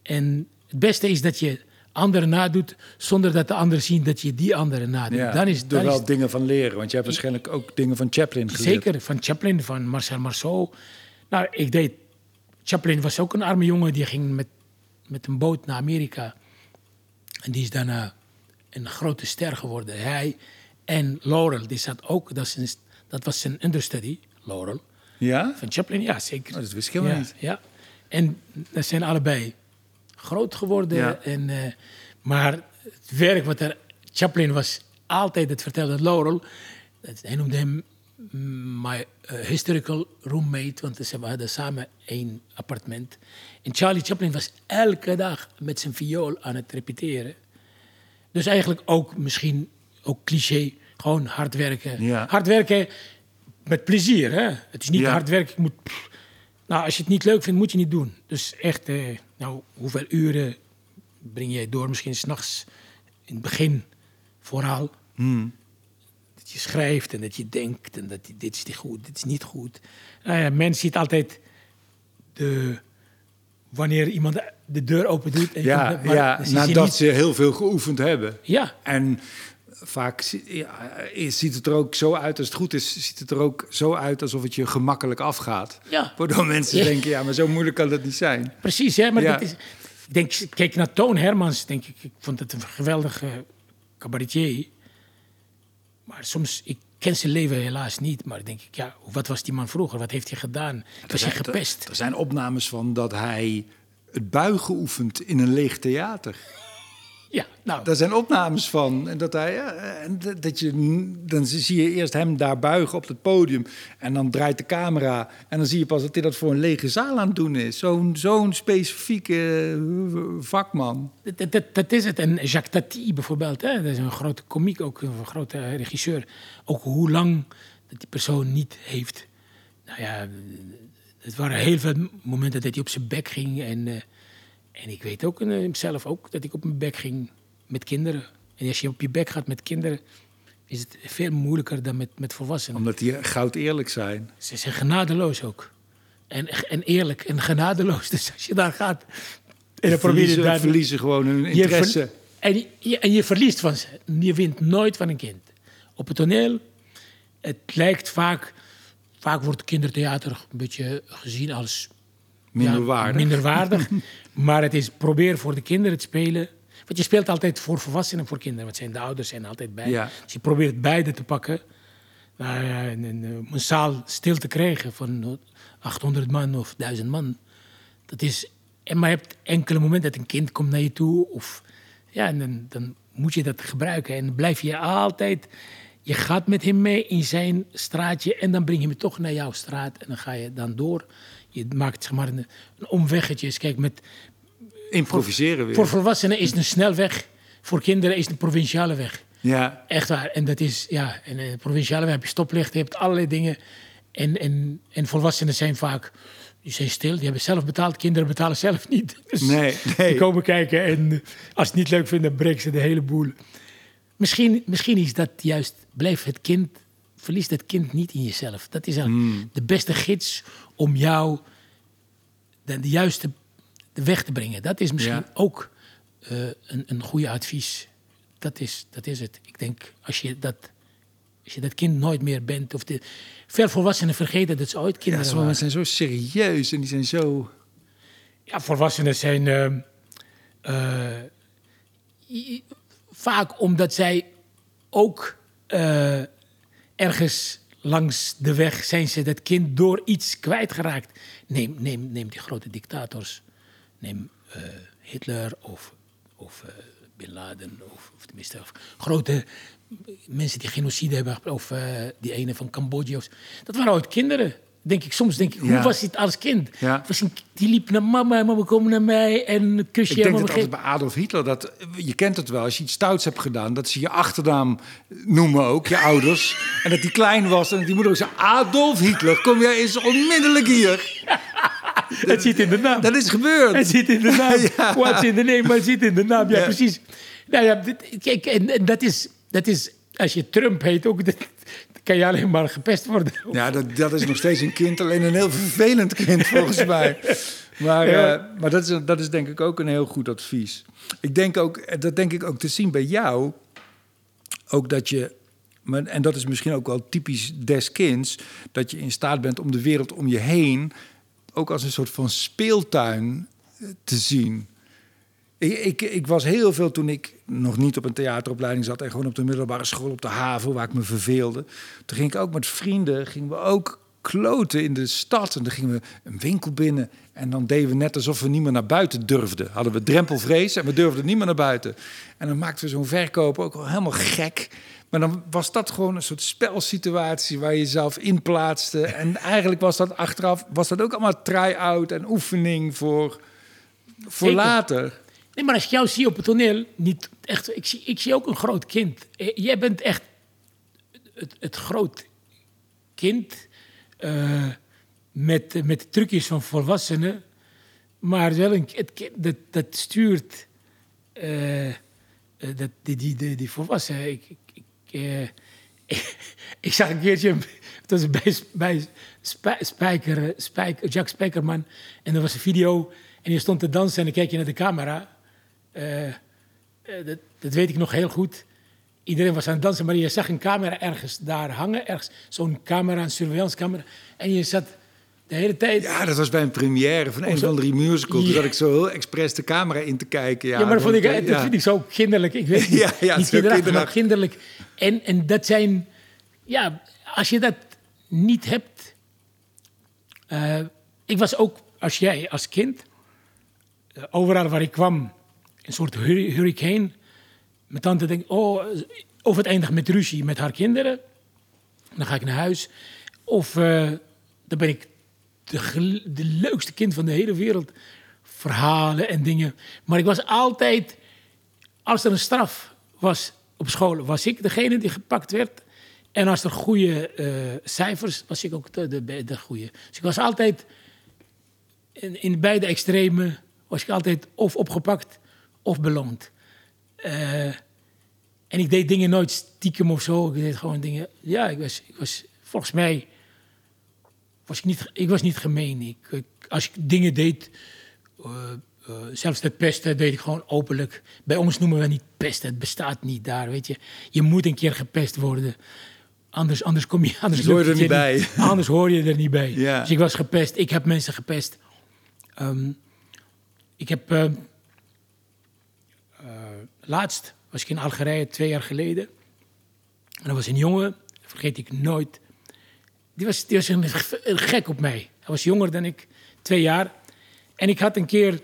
En het beste is dat je anderen nadoet zonder dat de anderen zien dat je die anderen nadoet. Ja, dan is, er dan is wel dingen van leren. Want je hebt waarschijnlijk ook dingen van Chaplin geleerd. Zeker, van Chaplin, van Marcel Marceau. Nou, ik deed... Chaplin was ook een arme jongen, die ging met, met een boot naar Amerika. En die is daarna een grote ster geworden. Hij en Laurel, die zat ook... Dat, is een, dat was zijn understudy, Laurel. Ja? Van Chaplin, ja, zeker. Oh, dat wist ik helemaal ja, niet. Ja, en dat zijn allebei groot geworden. Ja. En, eh, maar het werk wat er... Chaplin was altijd, het vertelde Laurel... Hij noemde hem my eh, historical roommate, want ze hadden samen één appartement. En Charlie Chaplin was elke dag met zijn viool aan het repeteren. Dus eigenlijk ook misschien, ook cliché, gewoon hard werken. Ja. Hard werken met plezier, hè? Het is niet Ja. hard werken, ik moet... pff. Nou, als je het niet leuk vindt, moet je niet doen. Dus echt, eh, nou, hoeveel uren breng jij door? Misschien s'nachts, in het begin vooral. Dat je schrijft en dat je denkt en dat je, dit is niet goed, dit is niet goed. Nou ja, men ziet altijd de, wanneer iemand de deur open doet. En Ja, komt- maar ja nadat ze heel veel geoefend hebben. Ja, En vaak ja, eh, ziet het er ook zo uit, als het goed is, ziet het er ook zo uit alsof het je gemakkelijk afgaat. Ja. Waardoor mensen Ja. denken, ja, maar zo moeilijk kan dat niet zijn. precies. Hè? Maar dat is, ik denk, kijk naar Toon Hermans, denk ik. Ik vond het een geweldige cabaretier. Maar soms, ik ken zijn leven helaas niet. Maar denk ik, ja, wat was die man vroeger? Wat heeft hij gedaan? Was hij Er- gepest? Er zijn opnames van dat hij het buigen oefent in een leeg theater. Ja, nou, Daar zijn opnames van. En dat hij, dat- je, dan zie je eerst hem daar buigen op het podium. En dan draait de camera. En dan zie je pas dat hij dat voor een lege zaal aan het doen is. Zo'n zo'n specifieke eh, vakman. Dat, dat, dat is het. En Jacques Tati bijvoorbeeld, hè? dat is een grote komiek, ook een grote regisseur. Ook hoe lang dat die persoon niet heeft. Nou ja, het waren heel veel momenten dat hij op zijn bek ging. En, eh, en ik weet ook eh, zelf ook dat ik op mijn bek ging met kinderen. En als je op je bek gaat met kinderen, is het veel moeilijker dan met, met volwassenen. Omdat die goud eerlijk zijn. Ze zijn genadeloos ook. En, en eerlijk en genadeloos. Dus als je daar gaat en dan probeer je verliezen, daar... verliezen gewoon hun Je ver- interesse. en, je, en je verliest van ze. Je wint nooit van een kind. Op het toneel, het lijkt vaak... Vaak wordt kindertheater een beetje gezien als... Minder ja, waardig. Minder waardig. maar het is probeer voor de kinderen te spelen. Want je speelt altijd voor volwassenen en voor kinderen. Want zijn de ouders zijn altijd bij. Dus je probeert beide te pakken. Nou ja, en, en, eh, om een zaal stil te krijgen van 800 man of 1000 man. Dat is, en maar je hebt enkele momenten dat een kind komt naar je toe. Of, ja, en dan, dan moet je dat gebruiken. En dan blijf je altijd... Je gaat met hem mee in zijn straatje en dan breng je hem toch naar jouw straat. En dan ga je dan door. Je maakt zeg maar een, een omweggetje. Kijk, met, Improviseren weer. voor volwassenen is het een snelweg. Voor kinderen is het een provinciale weg. ja, Echt waar. En dat is, ja, en de provinciale weg heb je stoplichten, je hebt allerlei dingen. En, en, en volwassenen zijn vaak, die zijn stil, die hebben zelf betaald. Kinderen betalen zelf niet. Dus Nee, nee. Die komen kijken en eh, als ze het niet leuk vinden, breken ze de hele boel. Misschien, misschien is dat juist, blijf het kind, verlies het kind niet in jezelf. Dat is eigenlijk Hmm. de beste gids om jou de, de juiste de weg te brengen. Dat is misschien Ja. ook eh, een, een goede advies. Dat is, dat is het. Ik denk, als je dat, als je dat kind nooit meer bent... of de, veel volwassenen vergeten dat ze ooit ja kinderen waren. mensen zijn zo serieus en die zijn zo... Ja, volwassenen zijn. eh, i- vaak omdat zij ook eh, ergens langs de weg zijn ze dat kind door iets kwijtgeraakt. Neem, neem, neem die grote dictators. Neem eh, Hitler of, of uh, Bin Laden. Of, of tenminste, of grote mensen die genocide hebben. Of die ene van Cambodja. Dat waren ooit kinderen denk ik, soms denk ik, hoe was het als kind? Ja. Was een, die liep naar mama, mama kom naar mij en kusje. Ik denk dat altijd bij Adolf Hitler, dat, je kent het wel, als je iets stouts hebt gedaan, dat ze je achternaam noemen ook, je ouders. en dat die klein was en die moeder zei, Adolf Hitler, kom jij eens onmiddellijk hier. het zit in de naam. Dat is gebeurd. Het zit in de naam. ja. What's in the name, maar het zit in de naam. Ja, precies. Nou ja, kijk, en, en dat, is, dat is, als je Trump heet ook, dat, kan je alleen maar gepest worden. Ja, dat, dat is nog steeds een kind, alleen een heel vervelend kind volgens mij. Maar, eh, maar dat, is, dat is denk ik ook een heel goed advies. Ik denk ook, dat denk ik ook te zien bij jou, ook dat je, en dat is misschien ook wel typisch des kinds, dat je in staat bent om de wereld om je heen ook als een soort van speeltuin eh, te zien. Ik, ik, ik, was heel veel toen ik nog niet op een theateropleiding zat en gewoon op de middelbare school op de haven waar ik me verveelde. Toen ging ik ook met vrienden, gingen we ook kloten in de stad. En dan gingen we een winkel binnen en dan deden we net alsof we niet meer naar buiten durfden. Hadden we drempelvrees en we durfden niet meer naar buiten. En dan maakten we zo'n verkoop ook wel helemaal gek. Maar dan was dat gewoon een soort spelsituatie waar je jezelf in plaatste. En eigenlijk was dat achteraf was dat ook allemaal try-out en oefening voor, voor later. Nee, maar als ik jou zie op het toneel, niet echt, ik, zie, ik zie ook een groot kind. Eh, jij bent echt het, het groot kind uh, met, met de trucjes van volwassenen. Maar wel een, het, dat, dat stuurt uh, dat, die, die, die, volwassenen. Ik, ik, ik, ik, zag een keertje, het was bij, bij Spijker, Spijker, Jack Spijkerman. En er was een video en je stond te dansen en dan keek je naar de camera. Uh, dat, dat, weet ik nog heel goed. Iedereen was aan het dansen, maar je zag een camera ergens daar hangen. Ergens zo'n camera, een surveillance camera. En je zat de hele tijd... Ja, dat was bij een première van een van drie musicals. Ja. dat ik zo heel expres de camera in te kijken. Ja, ja maar dat, vond ik, ja. dat vind ik zo kinderlijk. Ik weet niet, ja, ja, niet kinderlijk, maar kinderlijk. En, en dat zijn... Ja, als je dat niet hebt... Uh, ik was ook, als jij, als kind... Uh, overal waar ik kwam een soort hurricane. Mijn tante denkt, oh, of het eindigt met ruzie met haar kinderen. Dan ga ik naar huis. Of uh, dan ben ik de, de leukste kind van de hele wereld. Verhalen en dingen. Maar ik was altijd, als er een straf was op school, was ik degene die gepakt werd. En als er goede uh, cijfers, was ik ook de, de, de goede. Dus ik was altijd, in, in beide extremen, was ik altijd of opgepakt of beloond. Uh, en ik deed dingen nooit stiekem of zo. Ik deed gewoon dingen. Ja, ik was, ik was volgens mij. Was ik, niet, ik was niet gemeen. Ik, als ik dingen deed. Uh, uh, zelfs het pesten deed ik gewoon openlijk. Bij ons noemen we niet pesten. Het bestaat niet daar, weet je. Je moet een keer gepest worden. Anders, anders kom je... Anders hoor je er niet bij. Anders hoor je er niet bij. Ja. Dus ik was gepest. Ik heb mensen gepest. Um, ik heb laatst was ik in Algerije, twee jaar geleden. En er was een jongen, vergeet ik nooit. Die was, die was een, een gek op mij. Hij was jonger dan ik, twee jaar. En ik had een keer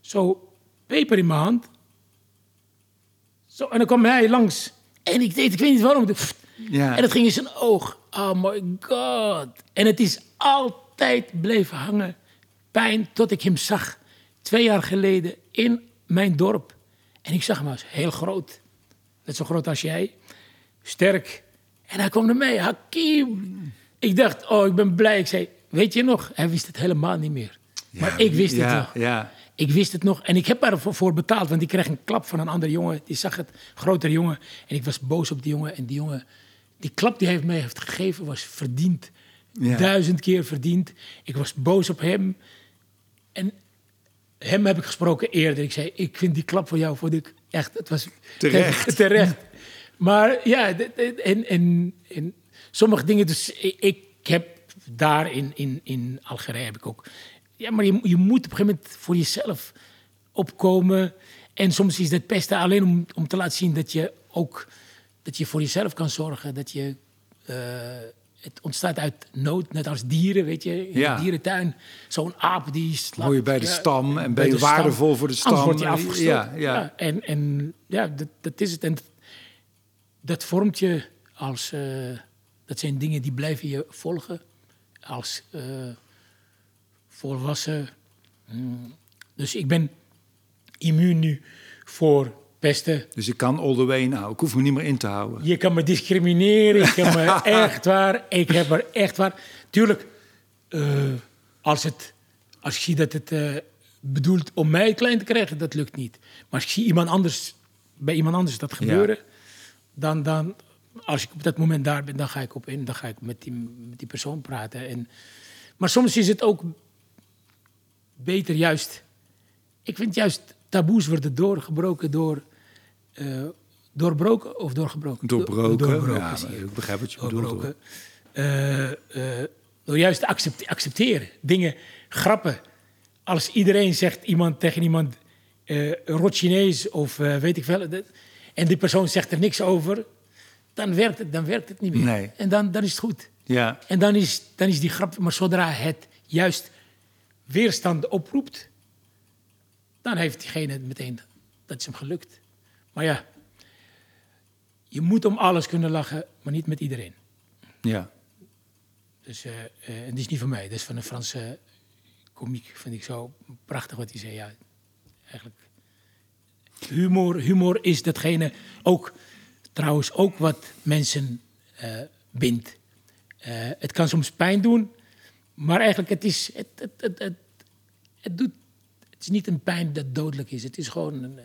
zo peper in mijn hand. Zo, en dan kwam hij langs. En ik deed, ik weet niet waarom. Ja. En dat ging in zijn oog. Oh my god. En het is altijd bleven hangen. Pijn tot ik hem zag. Twee jaar geleden in mijn dorp. En ik zag hem als heel groot. Net zo groot als jij. Sterk. En hij kwam er mee. Hakim. Ik dacht, oh, ik ben blij. Ik zei, weet je nog? Hij wist het helemaal niet meer. maar ik wist het nog. Ja. Ik wist het nog. En ik heb ervoor betaald. Want ik kreeg een klap van een andere jongen. Die zag het. Grotere jongen. En ik was boos op die jongen. En die jongen... Die klap die hij mij heeft gegeven was verdiend. Duizend keer verdiend. Ik was boos op hem. En hem heb ik gesproken eerder. Ik zei, ik vind die klap voor jou, vond ik echt, het was terecht. terecht. Maar ja, en, en, en sommige dingen, dus ik, heb daar in, in, in Algerije heb ik ook... Ja, maar je, je moet op een gegeven moment voor jezelf opkomen. En soms is dat pesten alleen om, om te laten zien dat je ook dat je voor jezelf kan zorgen. Dat je, eh, het ontstaat uit nood, net als dieren, weet je. In Ja. de dierentuin, zo'n aap die slaat... Hoor je bij de ja, stam en ben bij je stam. waardevol voor de stam. Anders word je afgestoten. Ja, ja. En, en ja, dat, dat is het. En dat vormt je als... eh, dat zijn dingen die blijven je volgen als eh, volwassen. Mm. Dus ik ben immuun nu voor pesten. Dus ik kan all the way nou. Ik hoef me niet meer in te houden. Je kan me discrimineren, ik kan me echt waar, ik heb er echt waar. Tuurlijk, eh, als, het, als ik zie dat het eh, bedoelt om mij klein te krijgen, dat lukt niet. Maar als ik zie iemand anders, bij iemand anders dat gebeuren, dan, dan, als ik op dat moment daar ben, dan ga ik op in, dan ga ik met die, met die persoon praten. En, maar soms is het ook beter juist, ik vind juist taboes worden doorgebroken door, eh, doorbroken of doorgebroken? Do- Doorbroken. ja, ik begrijp wat je bedoelt. doorbroken. Eh, eh, door juist te accepte- accepteren. Dingen, grappen. Als iedereen zegt iemand tegen iemand rot Chinees of weet ik veel. dat- en die persoon zegt er niks over. Dan werkt het, dan werkt het niet meer. Nee. En dan, dan is het goed. Ja, En dan is, dan is die grap, maar zodra het juist weerstand oproept, dan heeft diegene het meteen, dat is hem gelukt. Maar ja, je moet om alles kunnen lachen, maar niet met iedereen. ja. Dus, eh, eh, en die is niet van mij, dat is van een Franse komiek, vind ik zo prachtig wat hij zei. Ja, eigenlijk, humor, humor is datgene, ook trouwens ook wat mensen eh, bindt. Eh, het kan soms pijn doen, maar eigenlijk het is, het, het, het, het, het doet, het is niet een pijn dat dodelijk is. Het is gewoon eh, een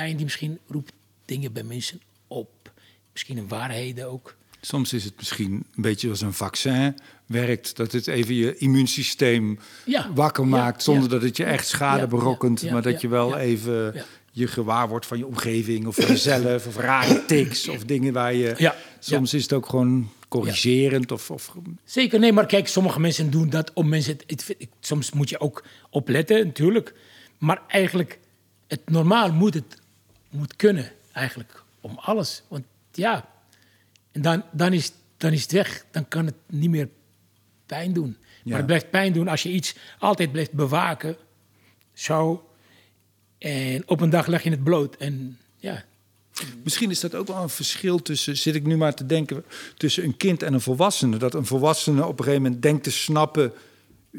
pijn die misschien roept dingen bij mensen op. Misschien een waarheden ook. Soms is het misschien een beetje als een vaccin werkt. Dat het even je immuunsysteem Ja, wakker ja, maakt. Zonder ja. dat het je echt schade berokkent. maar dat je wel even je gewaar wordt van je omgeving. Of van jezelf. of rare tics. Of dingen waar je... Ja, Soms is het ook gewoon corrigerend. Of, of Zeker, nee, maar kijk, sommige mensen doen dat om mensen. Het, het- soms moet je ook opletten, natuurlijk. Maar eigenlijk, het normaal moet het moet kunnen, eigenlijk, om alles. Want ja, en dan, dan, is, dan is het weg, dan kan het niet meer pijn doen. Ja. Maar het blijft pijn doen als je iets altijd blijft bewaken. Zo. En op een dag leg je het bloot. En ja, Misschien is dat ook wel een verschil tussen, zit ik nu maar te denken, tussen een kind en een volwassene. Dat een volwassene op een gegeven moment denkt te snappen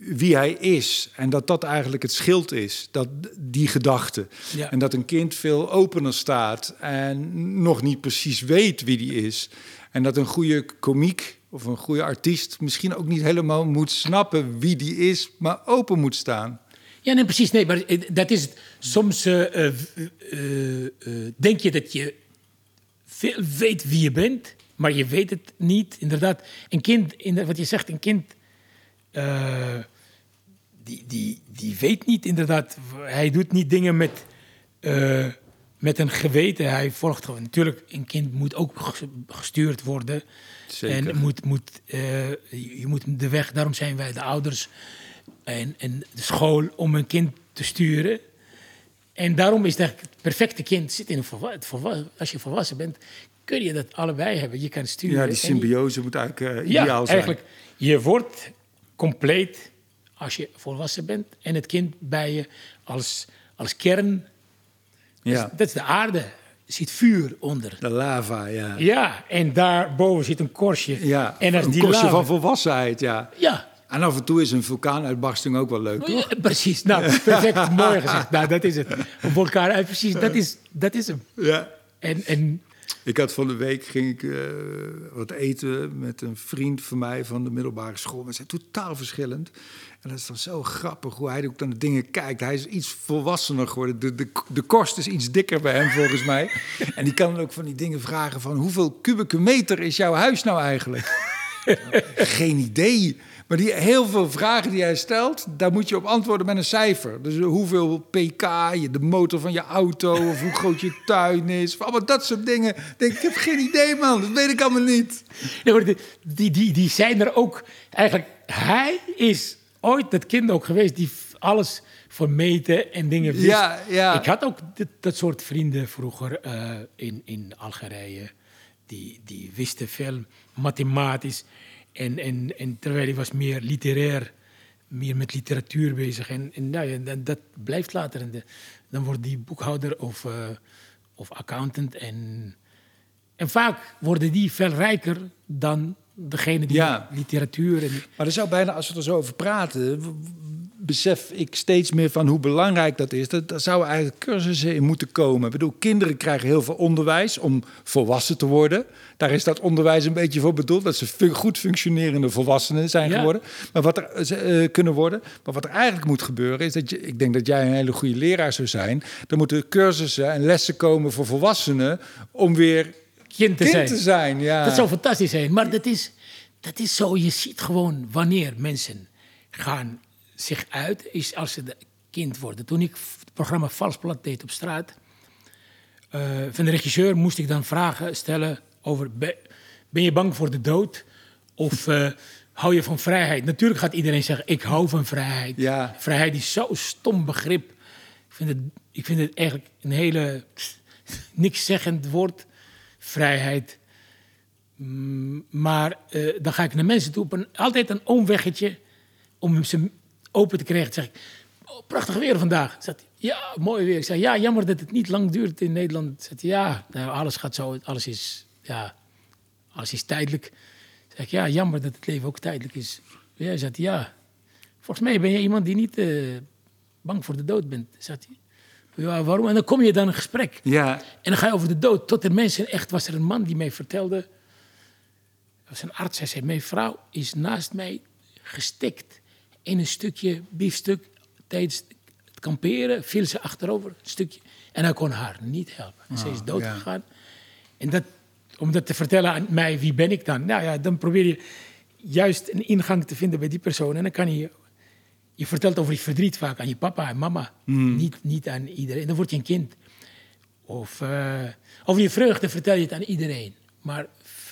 wie hij is. En dat dat eigenlijk het schild is, dat, die gedachte. Ja. En dat een kind veel opener staat en nog niet precies weet wie die is. En dat een goede komiek of een goede artiest misschien ook niet helemaal moet snappen wie die is, maar open moet staan. Ja, nee, precies. Nee, maar dat is het. Soms eh, eh, eh, denk je dat je veel weet wie je bent, maar je weet het niet. Inderdaad, een kind, in wat je zegt, een kind, die, die, die weet niet inderdaad. Hij doet niet dingen met, eh, met een geweten. Hij volgt gewoon. Natuurlijk, een kind moet ook ges- gestuurd worden. Zeker. En moet, moet, eh, je moet de weg, daarom zijn wij de ouders en, en de school om een kind te sturen. En daarom is het eigenlijk het perfecte kind zit in een Als je volwassen bent, kun je dat allebei hebben. Je kan sturen. Ja, die je- symbiose moet eigenlijk eh, ja, ideaal zijn. eigenlijk. Je wordt compleet als je volwassen bent. En het kind bij je als, als kern. Ja, Dat is de aarde. Er zit vuur onder. de lava, ja. Ja, en daarboven zit een korstje. Ja, en een die korstje lava- van volwassenheid, ja. Ja, En af en toe is een vulkaanuitbarsting ook wel leuk, toch? Ja, precies. Nou, perfect. mooi gezegd. Nou, dat is het. Een precies. Dat is, dat is hem. Ja. En, en Ik had van de week ging ik eh, wat eten met een vriend van mij van de middelbare school. We zijn totaal verschillend. En dat is dan zo grappig hoe hij ook naar de dingen kijkt. Hij is iets volwassener geworden. De, de, de korst is iets dikker bij hem volgens mij. En die kan dan ook van die dingen vragen van... hoeveel kubieke meter is jouw huis nou eigenlijk? Geen idee. Maar die, heel veel vragen die hij stelt, daar moet je op antwoorden met een cijfer. Dus hoeveel pk, je- de motor van je auto, of hoe groot je tuin is. Of allemaal dat soort dingen. Ik Denk, ik heb geen idee, man. Dat weet ik allemaal niet. die, die, die, zijn er ook. Eigenlijk, hij is ooit dat kind ook geweest die alles vermeten en dingen wist. Ja, ja. Ik had ook dit, dat soort vrienden vroeger eh, in, in Algerije. Die, die wisten veel mathematisch. En, en, en terwijl hij was meer literair, meer met literatuur bezig. En, en nou ja, dat, dat blijft later. En de, dan wordt die boekhouder of, eh, of accountant. En, en vaak worden die veel rijker dan degene die Ja. literatuur... En, Maar er zou bijna, als we er zo over praten, besef ik steeds meer van hoe belangrijk dat is. Dat, daar zouden eigenlijk cursussen in moeten komen. Ik bedoel, kinderen krijgen heel veel onderwijs om volwassen te worden. Daar is dat onderwijs een beetje voor bedoeld, dat ze goed functionerende volwassenen zijn Ja. geworden. Maar wat er eh, kunnen worden. Maar wat er eigenlijk moet gebeuren is dat je, ik denk dat jij een hele goede leraar zou zijn. Er moeten cursussen en lessen komen voor volwassenen om weer kind te kind zijn. te zijn. Ja. Dat zou fantastisch zijn. Maar dat is, dat is zo, je ziet gewoon wanneer mensen gaan zich uit, is als ze kind worden. Toen ik het programma Vals Plat deed op straat, eh, van de regisseur moest ik dan vragen stellen over, be- ben je bang voor de dood? Of eh, hou je van vrijheid? Natuurlijk gaat iedereen zeggen, ik hou van vrijheid. Ja. Vrijheid is zo'n stom begrip. Ik vind het, ik vind het eigenlijk een hele niks zeggend woord. Vrijheid. Mm, Maar eh, dan ga ik naar mensen toe op een, altijd een omweggetje om ze open te krijgen. Zeg ik, oh, prachtig weer vandaag. Zegt hij, ja, mooi weer. Ik zeg, ja, jammer dat het niet lang duurt in Nederland. Zegt hij, ja, nou, alles gaat zo, alles is, ja, alles is tijdelijk. Zeg ik, ja, jammer dat het leven ook tijdelijk is. Ja, zegt hij, ja. Volgens mij ben je iemand die niet eh, bang voor de dood bent. Zegt hij, ja, waarom? En dan kom je dan in een gesprek. Ja, En dan ga je over de dood. Tot er mensen, echt was er een man die mij vertelde. Er was een arts, hij zei: Mijn vrouw is naast mij gestikt in een stukje biefstuk. Tijdens het kamperen viel ze achterover, een stukje. En hij kon haar niet helpen. ze is dood ja. gegaan. En dat, om dat te vertellen aan mij, wie ben ik dan? Nou ja, dan probeer je juist een ingang te vinden bij die persoon. En dan kan je je vertelt over je verdriet vaak aan je papa en mama. Niet, niet aan iedereen. Dan word je een kind. Of eh, over je vreugde vertel je het aan iedereen. Maar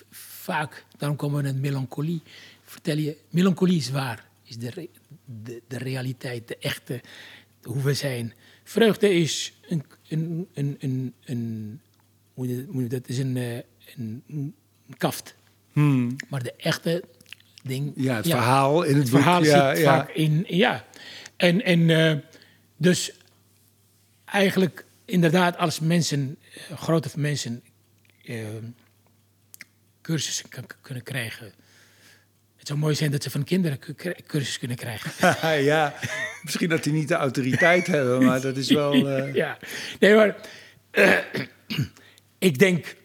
vaak, daarom komen we naar melancholie. Vertel je, melancholie is waar. Is de, de, de realiteit, de echte, hoe we zijn. Vreugde is een, een, een, een, een hoe dat is een, eh, een, een kaft. Maar de echte ding. ja het verhaal in het, Het verhaal boek. Ja, zit ja. vaak in, ja. En, en eh, dus eigenlijk inderdaad als mensen, eh, grote mensen, cursussen kunnen krijgen. Het zou mooi zijn dat ze van kinderen cu- cu- cursus kunnen krijgen. ja, misschien dat die niet de autoriteit hebben, maar dat is wel. eh, ja, nee, maar eh, ik denk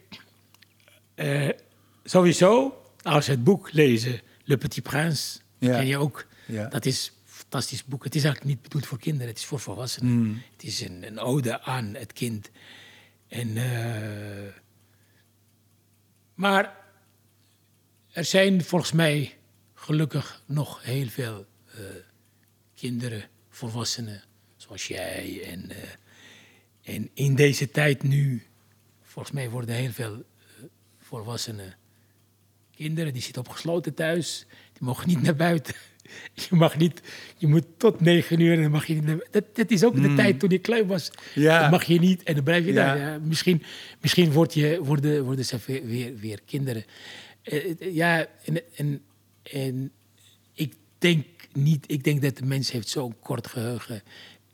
eh, sowieso als het boek lezen, Le Petit Prince, Ja. ken je ook. Ja. Dat is een fantastisch boek. Het is eigenlijk niet bedoeld voor kinderen, het is voor volwassenen. Hmm. Het is een, een ode aan het kind. En, maar er zijn volgens mij gelukkig nog heel veel eh, kinderen, volwassenen, zoals jij. En, eh, en in deze tijd nu, volgens mij worden heel veel eh, volwassenen kinderen, die zitten opgesloten thuis, die mogen niet naar buiten. Je mag niet, je moet tot negen uur en dan mag je niet naar dat, dat is ook de tijd toen je klein was. Hmm. Ja. Dan mag je niet en dan blijf je Ja. daar. Ja, misschien misschien word je, worden, worden ze weer, weer, kinderen. Ja, en, en, en ik denk niet, ik denk dat de mens heeft zo'n kort geheugen.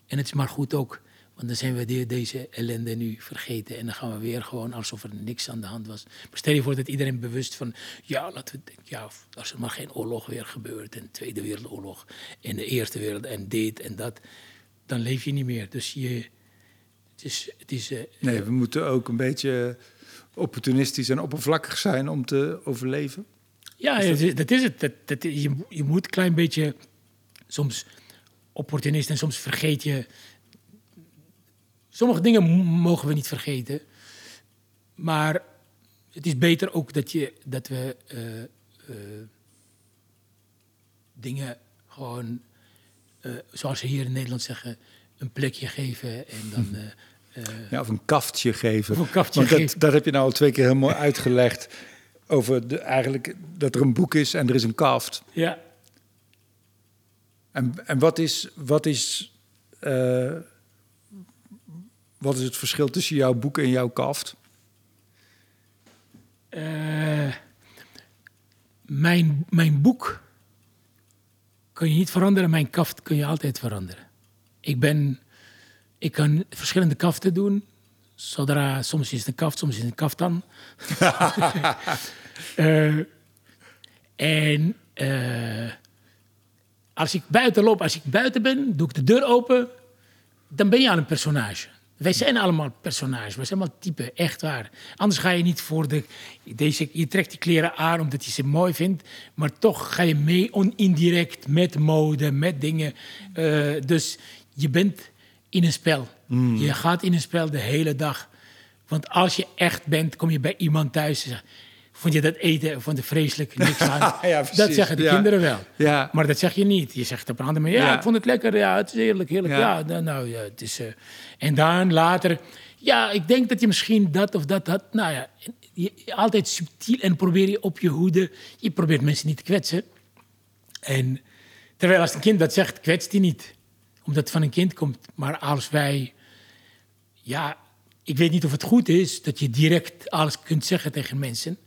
En het is maar goed ook, want dan zijn we de- deze ellende nu vergeten. En dan gaan we weer gewoon alsof er niks aan de hand was. Maar stel je voor dat iedereen bewust van, ja, laten we ja, als er maar geen oorlog weer gebeurt. En de Tweede Wereldoorlog en de Eerste Wereld en dit en dat. Dan leef je niet meer. Dus je, het is, het is eh, Nee, we moeten ook een beetje opportunistisch en oppervlakkig zijn om te overleven. Ja, dat is, dat is het. Dat, dat, je, je moet een klein beetje soms opportunist en soms vergeet je. Sommige dingen mogen we niet vergeten. Maar het is beter ook dat, je, dat we eh, eh, dingen gewoon, eh, zoals ze hier in Nederland zeggen, een plekje geven. En dan. eh, eh, Ja, of een kaftje geven. Of een kaftje Want dat, geven. dat heb je nou al twee keer heel mooi uitgelegd. Over de, eigenlijk dat er een boek is en er is een kaft. ja, En, en wat is, wat is, eh, wat is het verschil tussen jouw boek en jouw kaft? Eh, mijn, mijn boek kun je niet veranderen, mijn kaft kun je altijd veranderen. Ik ben, ik kan verschillende kaften doen. Zodra, soms is het een kaft, soms is het een kaftan. uh, en uh, als ik buiten loop, als ik buiten ben, doe ik de deur open, dan ben je aan een personage. Wij zijn allemaal personages, wij zijn allemaal type, echt waar. Anders ga je niet voor de. Deze, je trekt die kleren aan omdat je ze mooi vindt, maar toch ga je mee on, indirect met mode, met dingen. Uh, dus je bent in een spel. Mm. Je gaat in een spel de hele dag. Want als je echt bent, kom je bij iemand thuis en zegt... Vond je dat eten vond je vreselijk niks aan? ja, dat zeggen de ja. kinderen wel. Ja. Maar dat zeg je niet. Je zegt op een andere manier, ja, ik vond het lekker. Ja, het is heerlijk, heerlijk. Ja, nou, nou ja, het is... Uh... en dan later... Ja, ik denk dat je misschien dat of dat had. Nou ja, je, altijd subtiel en probeer je op je hoede. Je probeert mensen niet te kwetsen. En terwijl als een kind dat zegt, kwetst hij niet. Omdat het van een kind komt. Maar als wij... Ja, ik weet niet of het goed is dat je direct alles kunt zeggen tegen mensen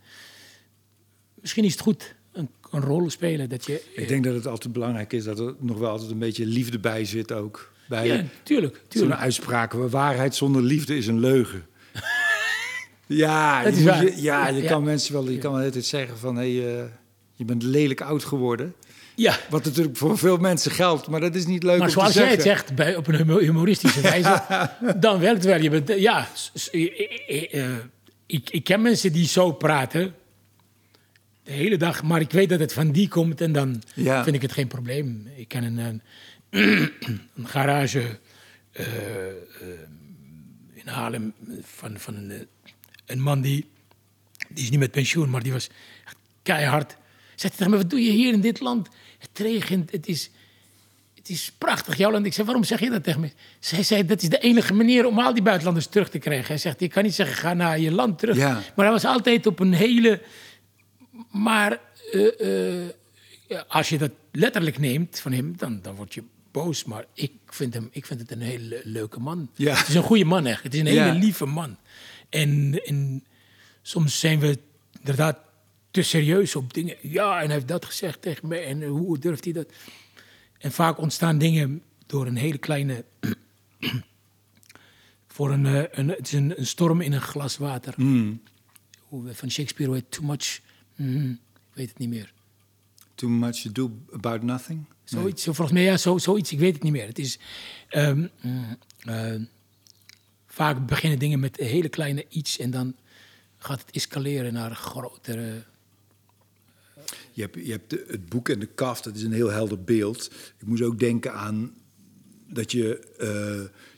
misschien is het goed een, een rol spelen. Dat je, ik denk dat het altijd belangrijk is dat er nog wel altijd een beetje liefde bij zit ook. Bij ja, tuurlijk. tuurlijk. Zo'n uitspraak, waarheid zonder liefde is een leugen. ja, je, ja, je kan mensen wel, je kan wel altijd zeggen van, hé, hey, uh, je bent lelijk oud geworden. Ja. Wat natuurlijk voor veel mensen geldt, maar dat is niet leuk maar zoals jij het zegt, bij, op een humoristische wijze, dan werkt het wel. Je bent, ja, uh, ik, ik ken mensen die zo praten, de hele dag. Maar ik weet dat het van die komt en dan Ja. vind ik het geen probleem. Ik ken een, een, een garage eh, eh, in Haarlem van, van een, eh, een man die, die is niet met pensioen, maar die was keihard. Zegt tegen me, wat doe je hier in dit land? Het regent, het is, het is prachtig, jouw land. Ik zei, waarom zeg je dat tegen me? Zij zei, dat is de enige manier om al die buitenlanders terug te krijgen. Hij zegt, je kan niet zeggen, ga naar je land terug. Ja. Maar hij was altijd op een hele... Maar eh, eh, als je dat letterlijk neemt van hem, dan, dan word je boos. Maar ik vind, hem, ik vind het een hele leuke man. Ja. Het is een goede man, echt. Het is een hele Ja. lieve man. En, en soms zijn we inderdaad te serieus op dingen. Ja, en hij heeft dat gezegd tegen mij. En hoe durft hij dat? En vaak ontstaan dingen door een hele kleine... voor een, eh, een, het is een, een storm in een glas water. Mm. Hoe- Van Shakespeare heet Too Much... Mhm, ik weet het niet meer. Too much to do about nothing? Zoiets, zo, volgens mij, ja, zo, zoiets, ik weet het niet meer. Het is, ehm, ehm, vaak beginnen dingen met een hele kleine iets en dan gaat het escaleren naar grotere... Je hebt, je hebt de- het boek en de kaft, dat is een heel helder beeld. Ik moest ook denken aan dat je, eh,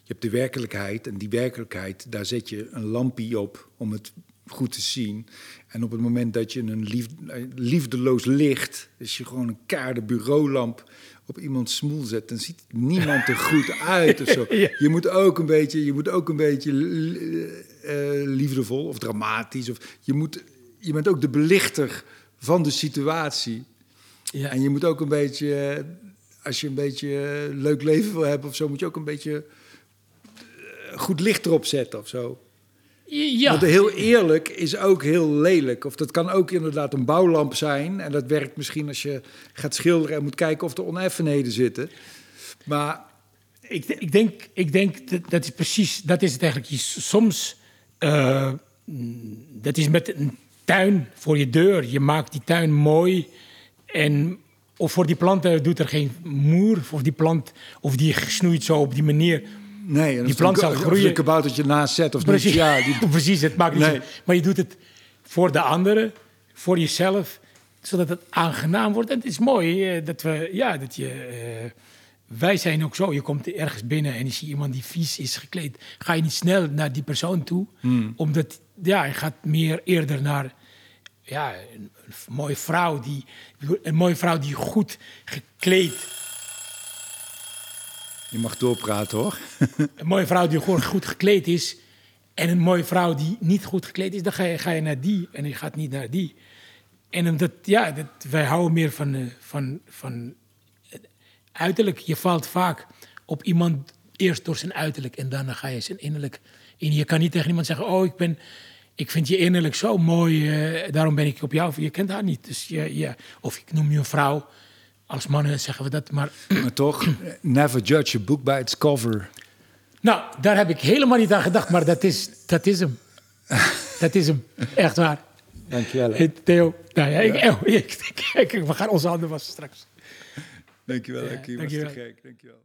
je hebt de werkelijkheid en die werkelijkheid, daar zet je een lampje op om het goed te zien. En op het moment dat je een lief, eh, liefdeloos licht, als je gewoon een kaarde bureaulamp op iemands smoel zet, dan ziet niemand er goed uit of zo. Ja. Je moet ook een beetje, je moet ook een beetje eh, liefdevol of dramatisch. Of, je, moet, je bent ook de belichter van de situatie. Ja. En je moet ook een beetje, eh, als je een beetje eh, leuk leven wil hebben of zo, moet je ook een beetje eh, goed licht erop zetten of zo. Ja, Want heel eerlijk is ook heel lelijk. Of dat kan ook inderdaad een bouwlamp zijn. En dat werkt misschien als je gaat schilderen en moet kijken of er oneffenheden zitten. Maar ik, ik denk, ik denk dat, dat is precies, dat is het eigenlijk. Soms, mm, dat is met een tuin voor je deur. Je maakt die tuin mooi en of voor die planten doet er geen moer, of die plant, of die snoeit zo op die manier. nee, Die plant zal Of je groeien. kaboutertje naast zet of Precies, niet. Ja, die, precies het maakt niet Nee. Maar je doet het voor de anderen, voor jezelf, zodat het aangenaam wordt. En het is mooi eh, dat we, ja, dat je. eh, wij zijn ook zo. Je komt ergens binnen en je ziet iemand die vies is gekleed. Ga je niet snel naar die persoon toe, Hmm. omdat ja, je gaat meer eerder naar ja, een, een mooie vrouw die een mooie vrouw die goed gekleed je mag doorpraten hoor. een mooie vrouw die gewoon goed gekleed is. En een mooie vrouw die niet goed gekleed is, dan ga je, ga je naar die en je gaat niet naar die. En omdat, ja, dat, wij houden meer van, eh, van, van. eh, uiterlijk. Je valt vaak op iemand eerst door zijn uiterlijk en daarna ga je zijn innerlijk in. Je kan niet tegen iemand zeggen: Oh, ik, ben, ik vind je innerlijk zo mooi, eh, daarom ben ik op jou. Je kent haar niet. Dus je, je, of ik noem je een vrouw. Als mannen zeggen we dat, maar Maar toch, never judge a book by its cover. Nou, daar heb ik helemaal niet aan gedacht, maar dat is, dat is hem. Dat is hem, echt waar. Dankjewel. hè. Hey, Theo, nou ja, ik, ik- kijk, we gaan onze handen wassen straks. Dankjewel, Ja. Was te dankjewel. gek. Dankjewel.